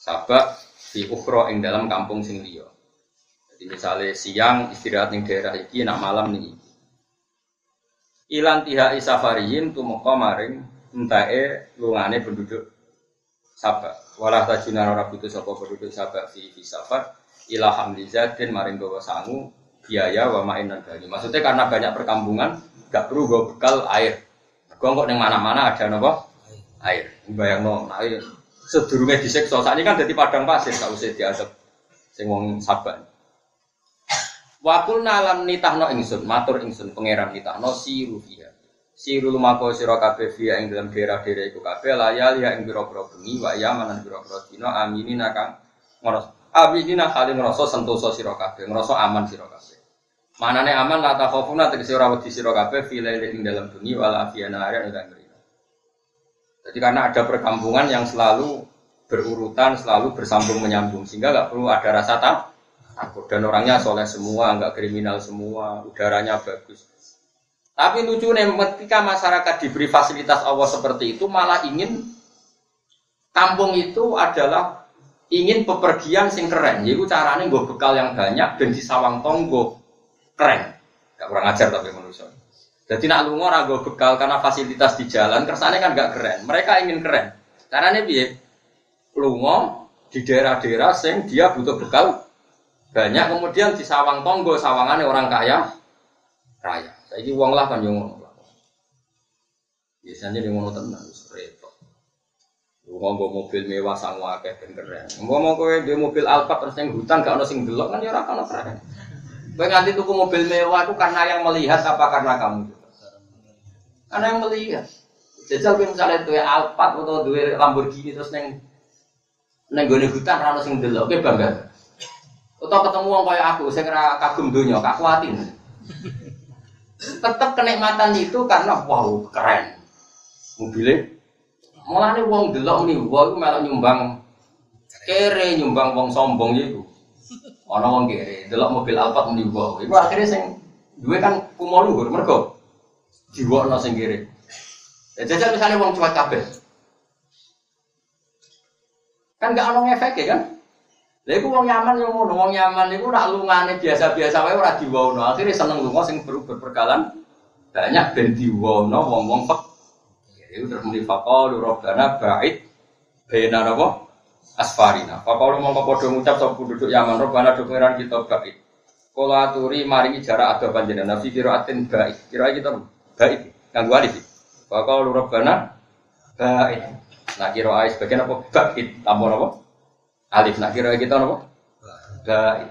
Sabak di ing dalam kampung sing. Jadi misalnya siang istirahat ning daerah iki, nak malam nih. Ilan tiha isafariyin tumeka maring entae lungane penduduk Sabak. Walah tajunan ora butuh sapa penduduk Sabak fi safar ila hamlizatin maring gawa sangu biaya wa main dan. Maksudnya karena banyak perkampungan gak perlu gue bekal air. Gue kok neng mana-mana ada nopo air. Bayang no, air sedurunge disiksa. Saat ini kan jadi padang pasir, gak usah diadep sing wong sabar. Wakul nalan nitahno ingsun, matur ingsun pangeran nitahno siru fiha. Siru lumako sira kabeh fiha ing dalam daerah-daerah iku kabeh layal ya ing pira-pira bengi wa ya manan pira-pira dina aminina ngrasa aminina kali ngrasa sentosa sira kabeh, ngrasa aman sira kabeh. Manane aman la takhafuna tegese ora wedi sira kabeh fi ing dalam bengi wala afiyana ing Jadi karena ada perkampungan yang selalu berurutan selalu bersambung menyambung sehingga nggak perlu ada rasa tak takut. Dan orangnya soleh semua nggak kriminal semua udaranya bagus. Tapi lucu nih ketika masyarakat diberi fasilitas Allah seperti itu malah ingin kampung itu adalah ingin pepergian sing keren. Yaitu caranya gue bekal yang banyak dan di sawang tonggo keren. Gak kurang ajar tapi manusia jadi nak lungo ragu bekal karena fasilitas di jalan kersane kan gak keren. Mereka ingin keren. Caranya biar lungo di daerah-daerah sing dia butuh bekal banyak kemudian di sawang tonggo sawangannya orang kaya raya. Ini uang lah kan yang biasanya yang ngono tenang repot. Lungo bawa mobil mewah sang ben keren. Mau mau dia mobil Alphard terus yang hutan gak ono sing delok kan ya ora ono keren kowe nganti tuku mobil mewah itu karena yang melihat apa karena kamu karena yang melihat jajal kowe misalnya duwe Alphard atau duwe Lamborghini terus neng Neng gue hutan rano sing delok, oke bangga. Atau ketemu orang kayak aku, saya kira kagum dunia, kak kuatin. Tetap kenikmatan itu karena wow keren. Mobilnya, malah nih uang delok nih, itu malah nyumbang kere, nyumbang uang sombong itu. Ono wong kere, delok mobil Alphard muni wow. Iku akhirnya sing duwe kan kumo luhur mergo diwokno sing kere. Ya jajal misalnya wong cuek kabeh. Kan gak ono efek ya kan? Lha iku wong nyaman yo ngono, wong nyaman iku rak lungane biasa-biasa wae ora diwono. Akhire seneng lunga sing beru berperkalan banyak ben diwono wong-wong pek. Ya iku terus muni faqalu rabbana ba'id baina napa? Asfarina. Faqalu mongko padha ngucap sapa penduduk Yaman, rabbana do pengiran kita ba'id. Kala aturi maringi jarak ada nabi kira atin ba'id. Kira kita ba'id kanggo alif. Faqalu rabbana ba'id. Nak kira ai sebagian apa? Ba'id tambah apa? Alif. Nak kira kita apa? Ba'id.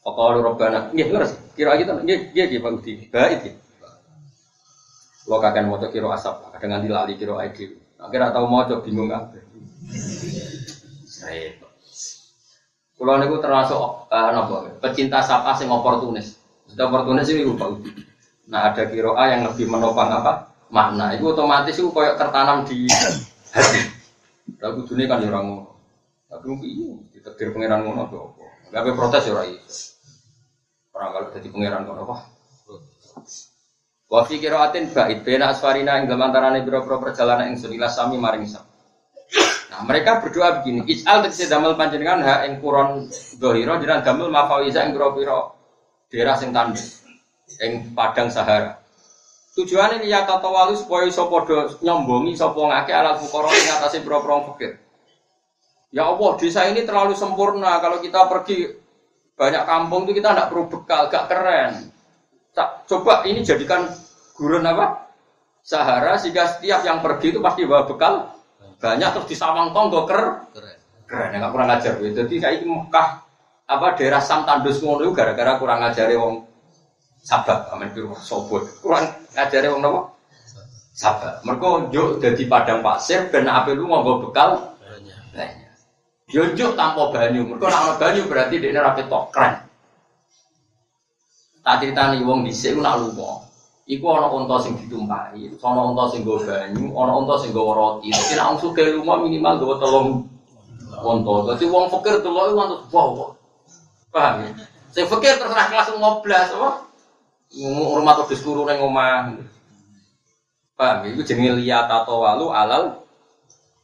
Faqalu rabbana. Nggih leres. Kira kita nggih nggih nggih Pak. Ba'id nggih. Lo kakek mau kira asap, kadang nanti lali kira dhewe. Akhirnya tahu mau bingung apa. Saya Kulo niku termasuk uh, napa? Pecinta sapa sing oportunis. Sudah oportunis itu Budi. Nah ada kiroa yang lebih menopang apa? makna itu otomatis itu kayak tertanam di hati lagu dunia kan orang ngono tapi mungkin iya ditekdir pangeran ngono tuh apa nggak ada protes ya orang orang kalau jadi pangeran ngono apa Wafi kiraatin bait bena asfarina ing dalam biro-biro perjalanan ing sunilah sami maring sam. Nah, mereka berdoa begini, Is'al tegese damel panjenengan ha ing kuron dohiro jiran damel mafawiza ing biro-biro daerah sing tandus ing padang Sahara. Tujuannya ini ya tata wali supaya iso podo nyombongi sopo ngake alat fukoro ing atase boro-boro fakir. Ya Allah, desa ini terlalu sempurna. Kalau kita pergi banyak kampung itu kita tidak perlu bekal, gak keren. Coba ini jadikan gurun apa? Sahara sehingga setiap yang pergi itu pasti bawa bekal banyak terus di sawang tonggo ker. Keren. Keren, ya, kurang ajar. Jadi kayak Mekah apa daerah Sam Tandus ngono gara-gara kurang ajare wong sabar amen biru sobot. Kurang ngajari wong nopo sabar mereka juk jadi padang pasir ben ape lu nganggo bekal. Banyak. Yo juk tanpa banyu. Mereka nak banyu berarti dia rapi tok keren. Tak ceritani wong dhisik ku nak lunga iku ana unta sing ditumpahi ana unta sing nggo banyu ana unta sing nggo roti. Dadi nek wong sugih lunga minimal nggo telung unta. Dadi wong fakir delok iku wow paham ya? Sing fakir terserah kelas ngoblas apa? Rumah terus turu neng omah. Paham? Itu jenenge liya tato walu alal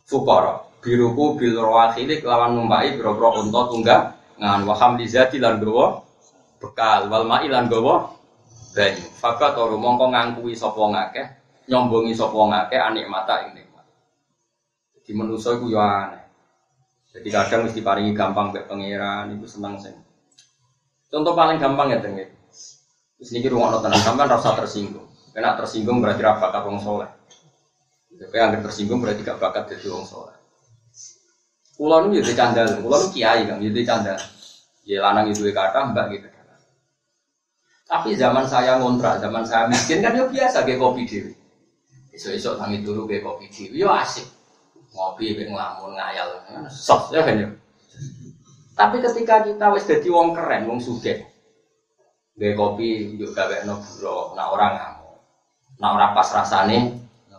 fukara. Biruku bil rawakhili lawan numpai biro-biro unta tunggang ngan. Waham lizati lan gawa bekal. Wal mai lan banyu. Fakat ora mongko ngangkui sapa ngakeh nyombongi sapa ngakeh anik mata nikmat. Jadi manusa iku yo aneh. Jadi kadang mesti paringi gampang mek pangeran iku seneng sing. Contoh paling gampang ya tengik. Terus niki rumah tenang, sampai rasa tersinggung. Karena tersinggung berarti rapat bakat wong soleh. Tapi yang tersinggung berarti gak bakat jadi wong soleh. Pulau ini jadi candal, pulau ini kiai kan, jadi candal. Ya lanang itu kata mbak gitu. Tapi zaman saya ngontrak, zaman saya miskin kan ya biasa kayak kopi dewi. Esok-esok tangi dulu kayak kopi dewi, ya asik. Ngopi, kayak ngelamun, ngayal, sos ya kan ya. Tapi ketika kita wis jadi wong keren, wong sugih, Gaya kopi juga gawe no buro, orang ngamuk, nah orang pas rasane. Nah,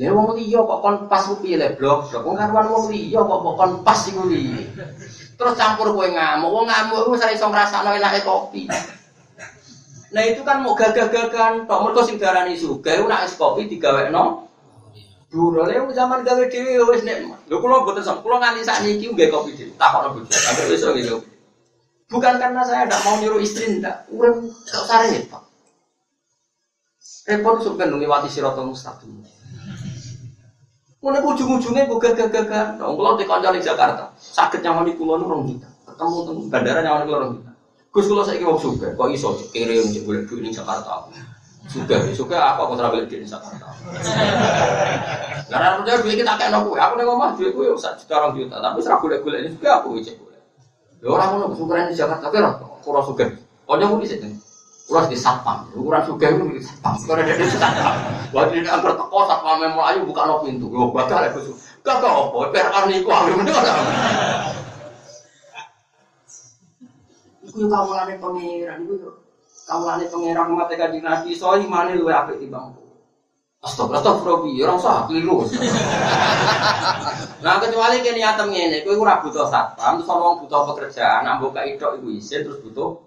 Lha wong liya kok kon pas ku piye le blok, blok wong karuan wong liya kok kok kon pas iku. Terus campur kowe ngamuk, wong ngamuk iku ora iso ngrasakno enake kopi. Nah itu kan mau gagah-gagahan, tok mergo sing diarani sugih nek es kopi digawekno Dulu le zaman gawe dhewe ya wis nek. Lho kula mboten sok, kula nganti sakniki nggih kopi dhewe. Takokno bojo. Sampai besok kopi. Bukan karena saya tidak mau nyuruh istri ndak, urip kok sare repot. Repot sok kan ngliwati siratal mustaqim. Ngono ujung-ujungnya gue gagah-gagah. Dong, kalau di di Jakarta, sakit nyamani kulo nu rong juta. Ketemu bandara nyamani kulo rong juta. Gus kulo saya mau suka, kok iso kiri yang boleh duit di Jakarta. Suka, suka apa kau terabel di Jakarta. Karena percaya duit kita kayak nopo, aku nih ngomong duit gue usah juta orang juta, tapi serah boleh ini juga aku boleh. Ya orang mau ukuran di Jakarta, kira suka. Kau jauh di sini. Kurang di satpam, ukuran suka itu di satpam. Kurang di satpam. Waktu ini angker teko satpam yang ayu buka no pintu. Lo bakal aku suka. Gak apa, biar arni ku aku bener. Iku kamu lane pangeran, iku kamu lane pangeran mate kanjeng Nabi, soalnya mana lu apik timbang Astagfirullah, astagfirullah, orang sah, keliru. nah kecuali kini atem ini, kue ora butuh satpam, terus orang butuh pekerjaan, ambo kayak itu ibu isin, terus butuh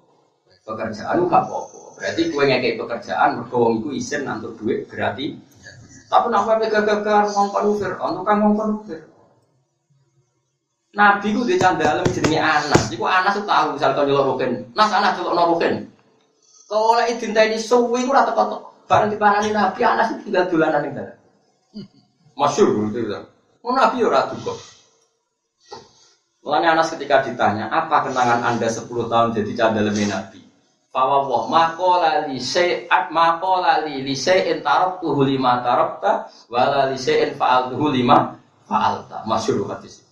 pekerjaan, gak apa-apa. Berarti kue ngekei pekerjaan, mergo wong iku isin nantur duit berarti. Tapi namanya pegang-pegang ngomong Fir'aun, tukang ngomong Fir'aun. Nabi ku di candalem jenenge Anas. Iku Anas tuh tahu misal kau nyelok rukin. Nas Anas nyelok rukin. Kalau oleh ini suwi ku rata kotok. Barang dipanani Nabi Anas itu tinggal dolanan ning dalam. Masyur gitu ya. Oh Nabi ora kok. Mulanya Anas ketika ditanya, apa kenangan anda 10 tahun jadi candalem Nabi? Fawwah makola li syai'at makola li li syai'in taraktuhu lima tarakta wala li syai'in fa'altuhu lima fa'alta. Masyur hadis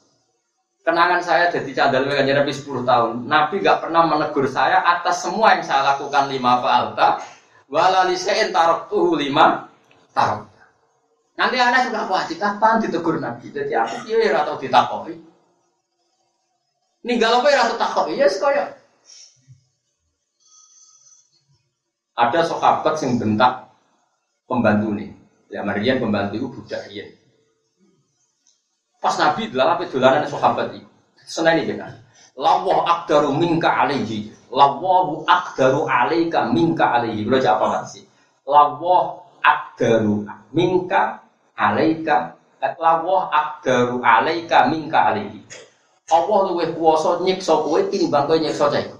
kenangan saya jadi cadal kanjeng Nabi 10 tahun. Nabi gak pernah menegur saya atas semua yang saya lakukan lima fa'alta wala lisein tuh lima tarok. Nanti anak juga wajib kapan ditegur Nabi. Jadi aku iya atau ditakoki. Ninggal apa ya atau takoki ya sekaya. Ada sahabat yang bentak pembantu nih. Ya Marian pembantu itu budak Pas Nabi adalah apa dolanan sahabat itu. Senang ini kan. Lawah akdaru minka alaihi. Lawahu akdaru alaika minka alaihi. Beliau apa sih? Lawah akdaru minka alaika. Lawah akdaru alaika minka alaihi. Allah luwih kuwasa nyiksa kowe tinimbang kowe nyiksa cah iku.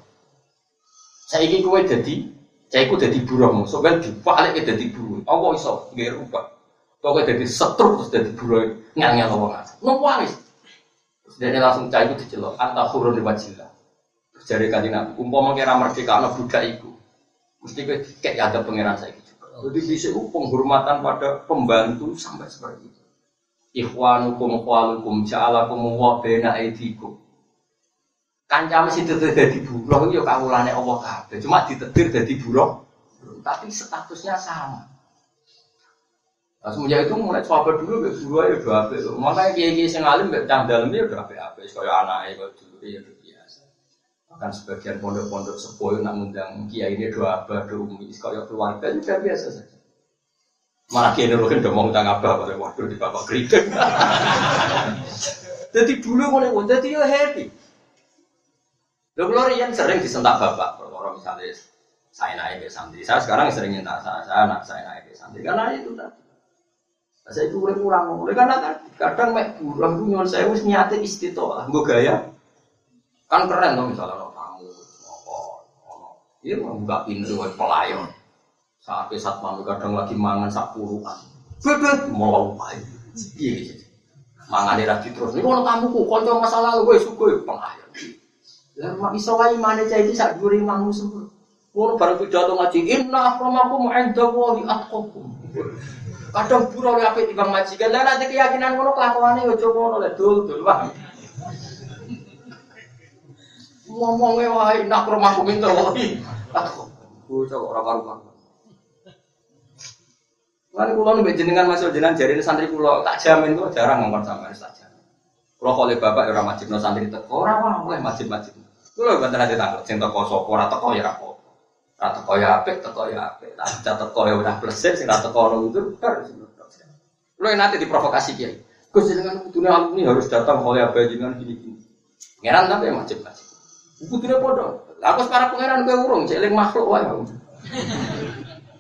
Saiki kowe dadi cah iku dadi buruhmu, sok ben dibalik dadi buruh. Allah iso nggih rubah. Pokoknya jadi setruk terus jadi buruh ngel-ngel ngomong aja. Ngomong Terus dia langsung cah itu dicelok. Anta hurun di wajilah. Terus jadi kaji nabi. Umpama kira merdeka anak itu. Mesti kayak ada pangeran saya gitu. Jadi bisa penghormatan pada pembantu sampai seperti itu. Ikhwanukum khwalukum ja'alakum wa bena aidikum. Kanca mesti ditetir dari buruh ya kawulane Allah kabeh. Cuma ditetir dari buruh. Tapi statusnya sama. Nah, semenjak itu mulai sahabat dulu gak dua ya dua apa Makanya kiai kiai sing alim cang dalam ya dua apa apa. Kaya anak ya tuh ya udah biasa. Bahkan sebagian pondok-pondok sepuh nak ngundang kiai ini dua apa dua umi. Keluarga juga biasa saja. Malah kiai nuruhin udah mau ngundang apa waktu di bapak kritik. *laughs* Jadi dulu mulai ngundang jadi ya happy. Lo yang sering disentak bapak, kalau misalnya saya naik ke santri. Saya sekarang sering minta saya, saya naik ke santri karena itu tadi. Saya itu kurang kurang, oleh karena kan kadang mek buruh itu nyuwun saya wis niate istitoah, gue gaya. Kan keren tuh misalnya orang tamu, apa, ono, iya buka pintu buat pelayan. Saat saat mamu kadang lagi mangan sak puluhan, bebet mau apa iya mangan dia terus. Ini orang tamuku, konco masa lalu gue suka pelayan. Lah mak iso wae mana cah iki sak dhuwure imammu semua. Ngono bareng pidato ngaji, inna akramakum 'inda Allahi atqakum. Kadang buruh oleh apik timbang majikan. Lah nanti keyakinan ngono kelakuane yo aja ngono lek dul dul wah. Ngomongnya wae nak rumahku minta wae. Aku bocah kok ora karu-karu. Lan kula nek jenengan masuk jenengan jari santri kula tak jamin kok jarang ngomong sama tak jamin. Kula kole bapak ora majibno santri teko ora oleh majib-majib. Kula mboten ate takut sing teko sapa teko ya apa. Ora teko ya apik, teko ya apik. Tak teko ya udah pleset sing teko ngono itu bar Lo yang nanti diprovokasi kiai. Dengan dunia alumni harus datang oleh apa dengan gini gini. Pangeran tapi yang wajib wajib. Kudunya bodoh. Aku para pangeran gue urung, celing makhluk wae.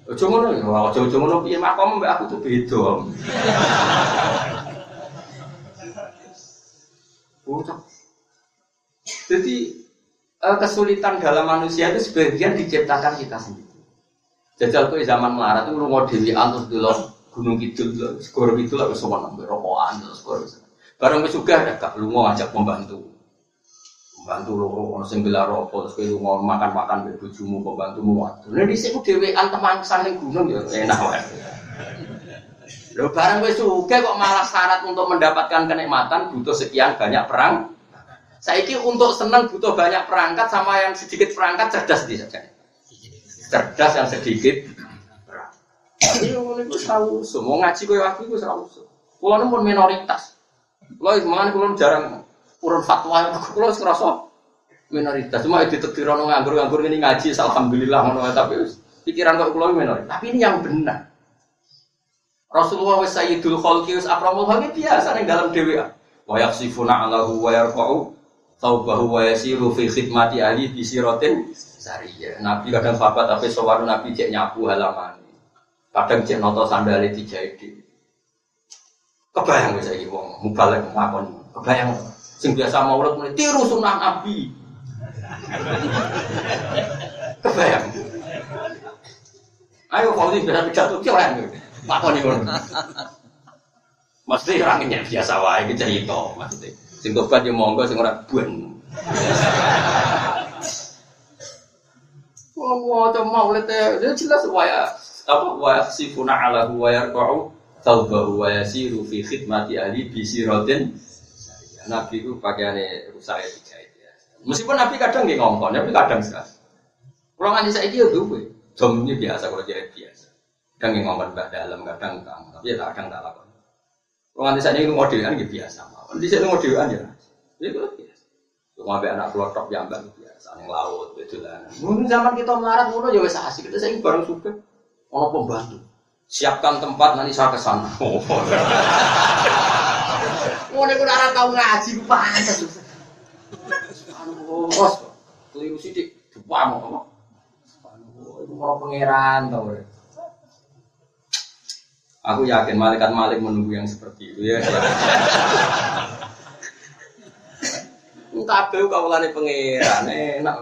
Ojo ngono ya, ojo ojo ngono piye makom mbak aku tuh beda. Bocah. Jadi kesulitan dalam manusia itu sebagian diciptakan kita sendiri. Jajal tuh zaman melarat itu lu mau dewi antus dulu gunung kidul dulu, skor kidul lah semua nambah rokokan terus skor. Barang juga ada lu mau ngajak pembantu, pembantu lo orang sing rokok terus lu mau makan makan be bojomu pembantumu waktu. Nah di sini dewi teman saling gunung ya enak wae. Lo barang wis suge kok malah syarat untuk mendapatkan kenikmatan butuh sekian banyak perang. Saiki untuk senang butuh banyak perangkat sama yang sedikit perangkat cerdas di saja. Cerdas yang sedikit. Tapi iku tahu semua ngaji aku iku ora usah. Kulo pun minoritas. Kulo mangan kulo jarang urun fatwa kulo wis ngrasa minoritas. Cuma ditetir ono nganggur-nganggur ini ngaji alhamdulillah tapi pikiran kok kulo minoritas. Tapi ini yang benar. Rasulullah wa sayyidul khalqi wis akramul khalqi biasa ning dalam dhewe. Wa yaksifuna alahu wa yarfa'u taubahu wa yasiru fi khidmati ali bi siratin sariyah. Nabi kadang sahabat tapi sowan Nabi cek nyapu halaman. Kadang cek noto sandale dijahit di. Kebayang wis iki wong mubalek ngakon. Kebayang sing biasa maulid mulai tiru sunnah Nabi. Kebayang. Ayo kau ini biasa pidato ki ora Lakoni ngono. Mesti orangnya biasa wae iki cerita maksudnya. Sing tobat yo monggo sing ora buen. Wong waca maulid ya jelas waya apa waya sifuna ala wa yarqa'u taubahu wa yasiru fi khidmati ahli bi siratin Nabi itu pakaiannya rusak ya dijahit ya. Meskipun Nabi kadang nggih ngomong, tapi kadang sih. Kalau nganti saiki yo duwe. Domnya biasa kalau jahit biasa. Kadang yang ngomong mbak dalam, kadang kang, tapi ya kadang tak lakon. Kalau nanti saya ini modelan gitu biasa, di sini modelan ya, itu biasa. Cuma be anak kelotok yang mbak biasa, yang laut, betulan. Mungkin zaman kita melarat, mulu ya wes asik. Kita saya bareng suka, ono pembantu. Siapkan tempat nanti saya ke sana. *laughs* Oh. Mau nih arah tahu ngaji, gue pantas. Bos, keliru sidik. Anu, itu mau pangeran tau. Aku yakin malaikat malik menunggu yang seperti itu ya. *laughs* Kabeh kawulane pangeran enak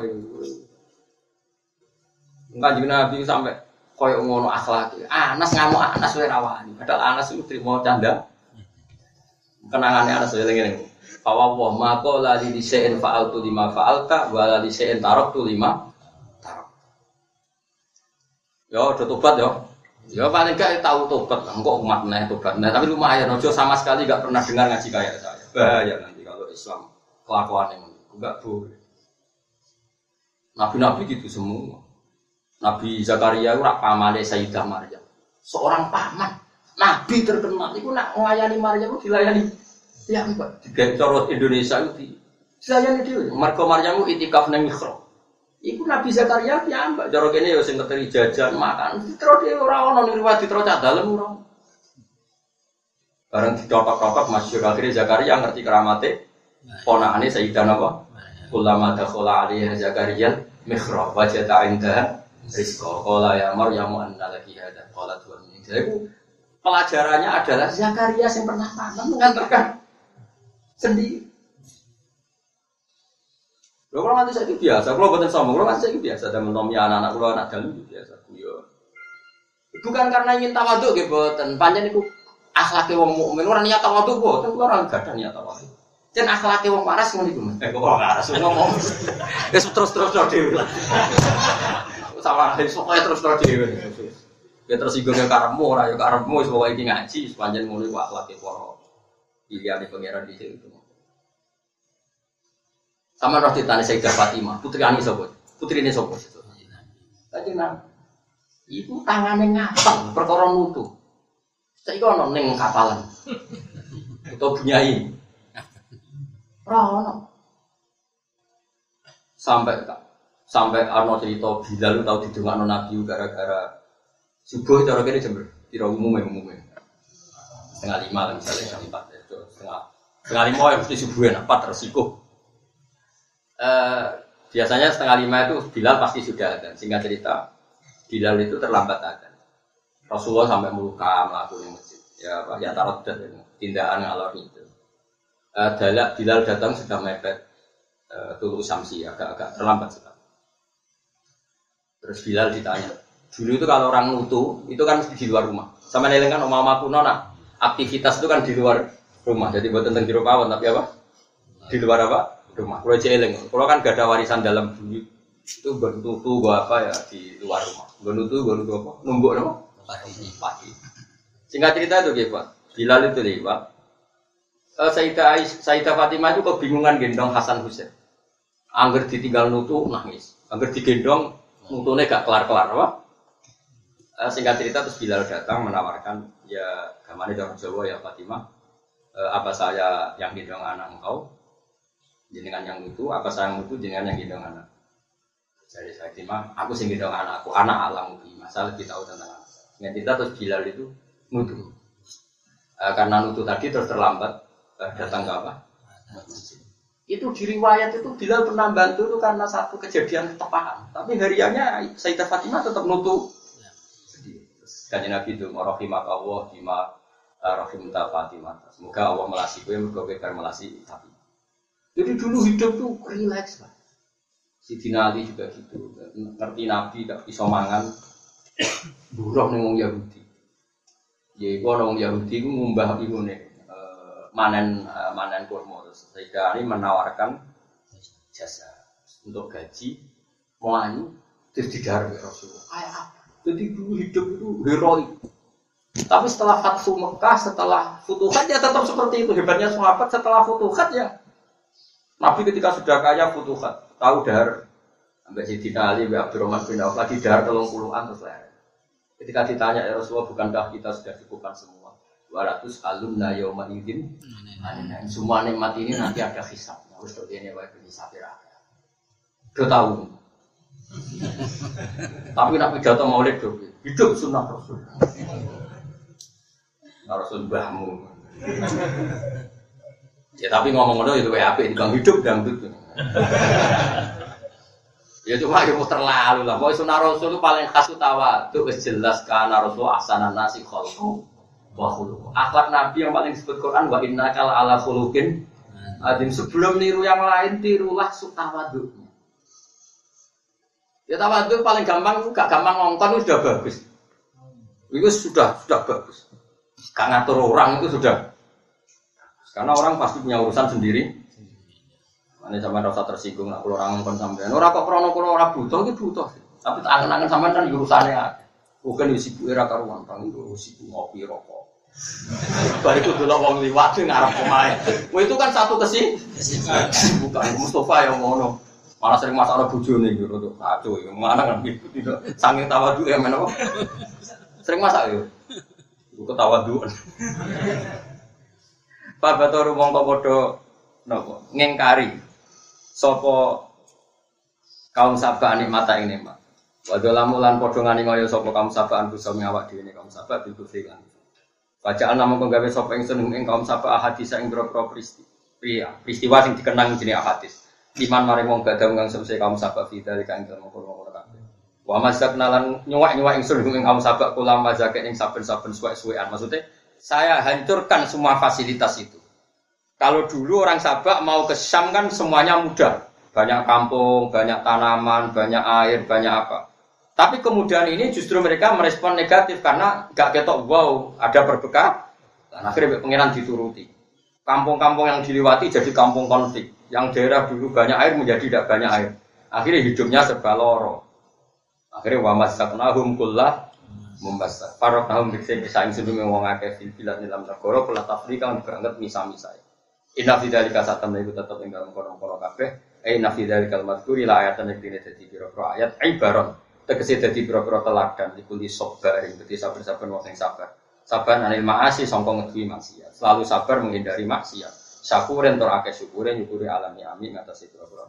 Enggak juga Nabi sampai koyo ngono akhlak. Anas ngamuk Anas wae. Padahal Anas itu terima canda. Kenangannya Anas wae ngene. Fawa wa mako la di disein fa'altu lima fa'alta wa la disein taraktu lima tarok. Yo, udah tobat yo. Ya paling gak tahu tobat, engkau umat nih tobat. Nah, tapi lumayan, Ojo sama sekali gak pernah dengar ngaji kayak saya. Bahaya nanti kalau Islam kelakuan yang enggak boleh. Nabi-nabi gitu semua. Nabi Zakaria itu pamane Sayyidah Maryam. Seorang paman, Nabi terkenal itu nak melayani Maryam itu dilayani. Ya, Mbak. Di corot Indonesia itu dilayani dia. Marco Maryam itu itikaf nang mihrab. Iku Nabi Zakaria piyambak cara kene ya sing ngeteri jajan makan. Ditro dhewe ora ono ning riwayat ditro cah dalem ora. Bareng ditotok-totok masyhur akhirnya Zakaria ngerti keramate ponakane Sayyidan apa? Ulama dakhala alaihi Zakaria mihrab wajada inda rizqa qala ya Maryam anna laki hada qalat wa min Jadi pelajarannya adalah Zakaria yang pernah tanam mengantarkan sendiri. Lho kalau nanti saya biasa, kalau buatan sombong, kalau nanti saya biasa, dan mentomi anak-anak kalau anak dalam itu biasa, kuyo. Bukan karena ingin tawaduk gitu, buatan panjang itu akhlaknya wong mukmin, orang niat tawaduk buatan, orang gak ada niat tawaduk. Dan akhlaknya wong waras ngono iku. Eh kok waras ngomong. Wis terus-terus dhewe lah. Sama pokoknya terus-terus dhewe. Ya tersinggung ya karepmu ora ya karepmu wis pokoke iki ngaji sepanjang ngono iku akhlake para pangeran di situ. Sama roh ditanya Sayyidah Fatimah, putri Ani sopo, putri ini sopo. Tadi nang, ibu tangannya ngapal, perkara nutu. Saya kau neng kapalan, atau bunyai. Rono. Sampai sampai Arno cerita Bilal tahu didongakno Nabi gara-gara subuh cara kene jember, kira umumnya umumnya. setengah lima lah misalnya jam empat itu setengah setengah lima ya mesti subuhin apa resiko Eh, biasanya setengah lima itu Bilal pasti sudah ada. Singkat cerita Bilal itu terlambat ada. Rasulullah sampai meluka melakukan masjid. Ya pak ya tarot dan tindakan ngalor itu. Uh, Bilal datang sudah mepet. Uh, tulu samsi agak-agak terlambat sekali terus Bilal ditanya dulu itu kalau orang nutu itu kan di luar rumah. Sama neleng kan omah kuno nah aktivitas itu kan di luar rumah. Jadi buat tentang jero pawon tapi apa? Di luar apa rumah. Kalau jeleng kalau kan gak ada warisan dalam bumi itu bernutu gua apa ya di luar rumah. Bernutu gua nutu apa? Numbuk apa Pasti. pagi singkat cerita itu gitu pak. Bilal itu lewat uh, Sayyidah, Ais- Sayyidah Fatimah itu kebingungan gendong Hasan Husain angger ditinggal nutu nangis. Angger digendong nutune gak kelar-kelar apa? Eh, singkat cerita terus Bilal datang menawarkan ya gamane orang Jawa ya Fatimah. Eh, apa saya yang gendong anak engkau jenengan yang itu apa saya yang itu jenengan yang gendong anak. Jadi saya Fatimah aku sing gendong anakku anak alam masalah lebih tahu. Tentang anak singkat cerita terus Bilal itu nutu Eh, karena nutu tadi terus terlambat eh, datang ke apa? Itu di riwayat itu Bilal pernah bantu itu karena satu kejadian ketepaan tapi hariannya Sayyidah Fatimah tetap nutu Kanjeng Nabi itu rahimat Allah bima eh, rahimta Fatimah. Semoga Allah melasi mergo kowe bar melasi tapi. Jadi dulu hidup tuh relax lah. Sidina Ali juga gitu, ngerti Nabi gak bisa mangan, *coughs* buruh nih wong Yahudi. Ya iku ana wong Yahudi ku ngumbah iku nih manen eh, manen kurma terus Sayyidah Ali menawarkan jasa untuk gaji mau anu terus digarap Rasulullah. Kayak apa? Jadi dulu hidup itu heroik. Tapi setelah Fathu Mekah, setelah Futuhat ya tetap seperti itu. Hebatnya sahabat setelah Futuhat ya. Nabi ketika sudah kaya Futuhat, tahu dahar. Sampai Sayyidina Ali, Mbak Abdurrahman bin Auf lagi dahar telung puluhan terus leher. Ketika ditanya ya Rasulullah, bukankah kita sudah cukupkan semua? 200 alumna yauma idin. Semua nikmat ini nanti ada hisab. Harus tuh ini baik hisab ya. Udah tahu. *laughs* Tapi nak pidato maulid tuh hidup sunnah Rasul. Nah, Rasul bahmu. Ya tapi ngomong ngono itu kayak apa? Bang hidup dangdut. *laughs* Ya cuma ya mau terlalu lah. Pokoknya sunnah Rasul itu paling khas utawa. Itu jelas karena Rasul asanan nasi kholku wa khuluq. Akhlak Nabi yang paling disebut Quran wa innaka ala khuluqin adim. Sebelum niru yang lain tirulah sutawadu. Ya tawadu paling gampang, gak gampang ngongkon itu sudah bagus. Itu sudah sudah bagus. Gak ngatur orang itu sudah. Karena orang pasti punya urusan sendiri. Ini sama rasa tersinggung lah kalau orang ngongkon sampean. Orang kok krono krono orang butuh itu butuh. Tapi angen-angen sampean kan urusannya ada. Bukan di sibuk era karuan, kang itu sibuk ngopi rokok. Balik itu dulu wong liwat ngarep pemain. Wah itu kan satu kesi. Bukan Mustafa yang ngono. Malah sering bujo nih *laughs* gitu tuh kacau ya. Mana kan gitu tidak sanging tawa dulu ya kok. Sering masak ya. Gue ketawa *laughs* dulu. Pak Batoru mongko podo nopo ngengkari sopo kaum sabah nikmata ini mak. Wadolamu lan podo ngani ngoyo sopo kaum sabah awak dhewe ne kaum sabah bil kufri kan. Bacaan kau gawe sopo ing seneng ing kaum sabah ahadis ing boro peristiwa peristiwa sing dikenang jenenge ahadis. Iman mari wong gak ada ngang semse kaum di kain dalam kono kono kabeh. Wa mazak nalan nyuwak nyuwak ing ing kaum sabak kula mazak ing saben-saben suwek-suwekan. Maksudnya saya hancurkan semua fasilitas itu. Kalau dulu orang sabak mau ke Syam kan semuanya mudah. Banyak kampung, banyak tanaman, banyak air, banyak apa. Tapi kemudian ini justru mereka merespon negatif karena gak ketok wow ada berbekas. Dan akhirnya pengiran dituruti. Kampung-kampung yang dilewati jadi kampung konflik yang daerah dulu banyak air menjadi tidak banyak air. Akhirnya hidupnya serba loro. Akhirnya wa masaknahum kullah membasa. Parok tahun bisa bisa ing sebelum wong akeh fil bilad dalam negara kula tafrika banget misa-misa. Inna fi dzalika satam iku tetep ing dalam kono-kono kabeh. Eh inna fi dzalika al-madhkuri la ayatan yang dine dadi pira-pira ayat ibarat tegese dadi pira-pira teladan iku li sabar ing dadi sabar-sabar wong sing sabar. Sabar anil maasi sangka ngedui maksiat. Selalu sabar menghindari maksiat. Syakurin tur akeh syukure nyukuri alami amin ngatasi pira-pira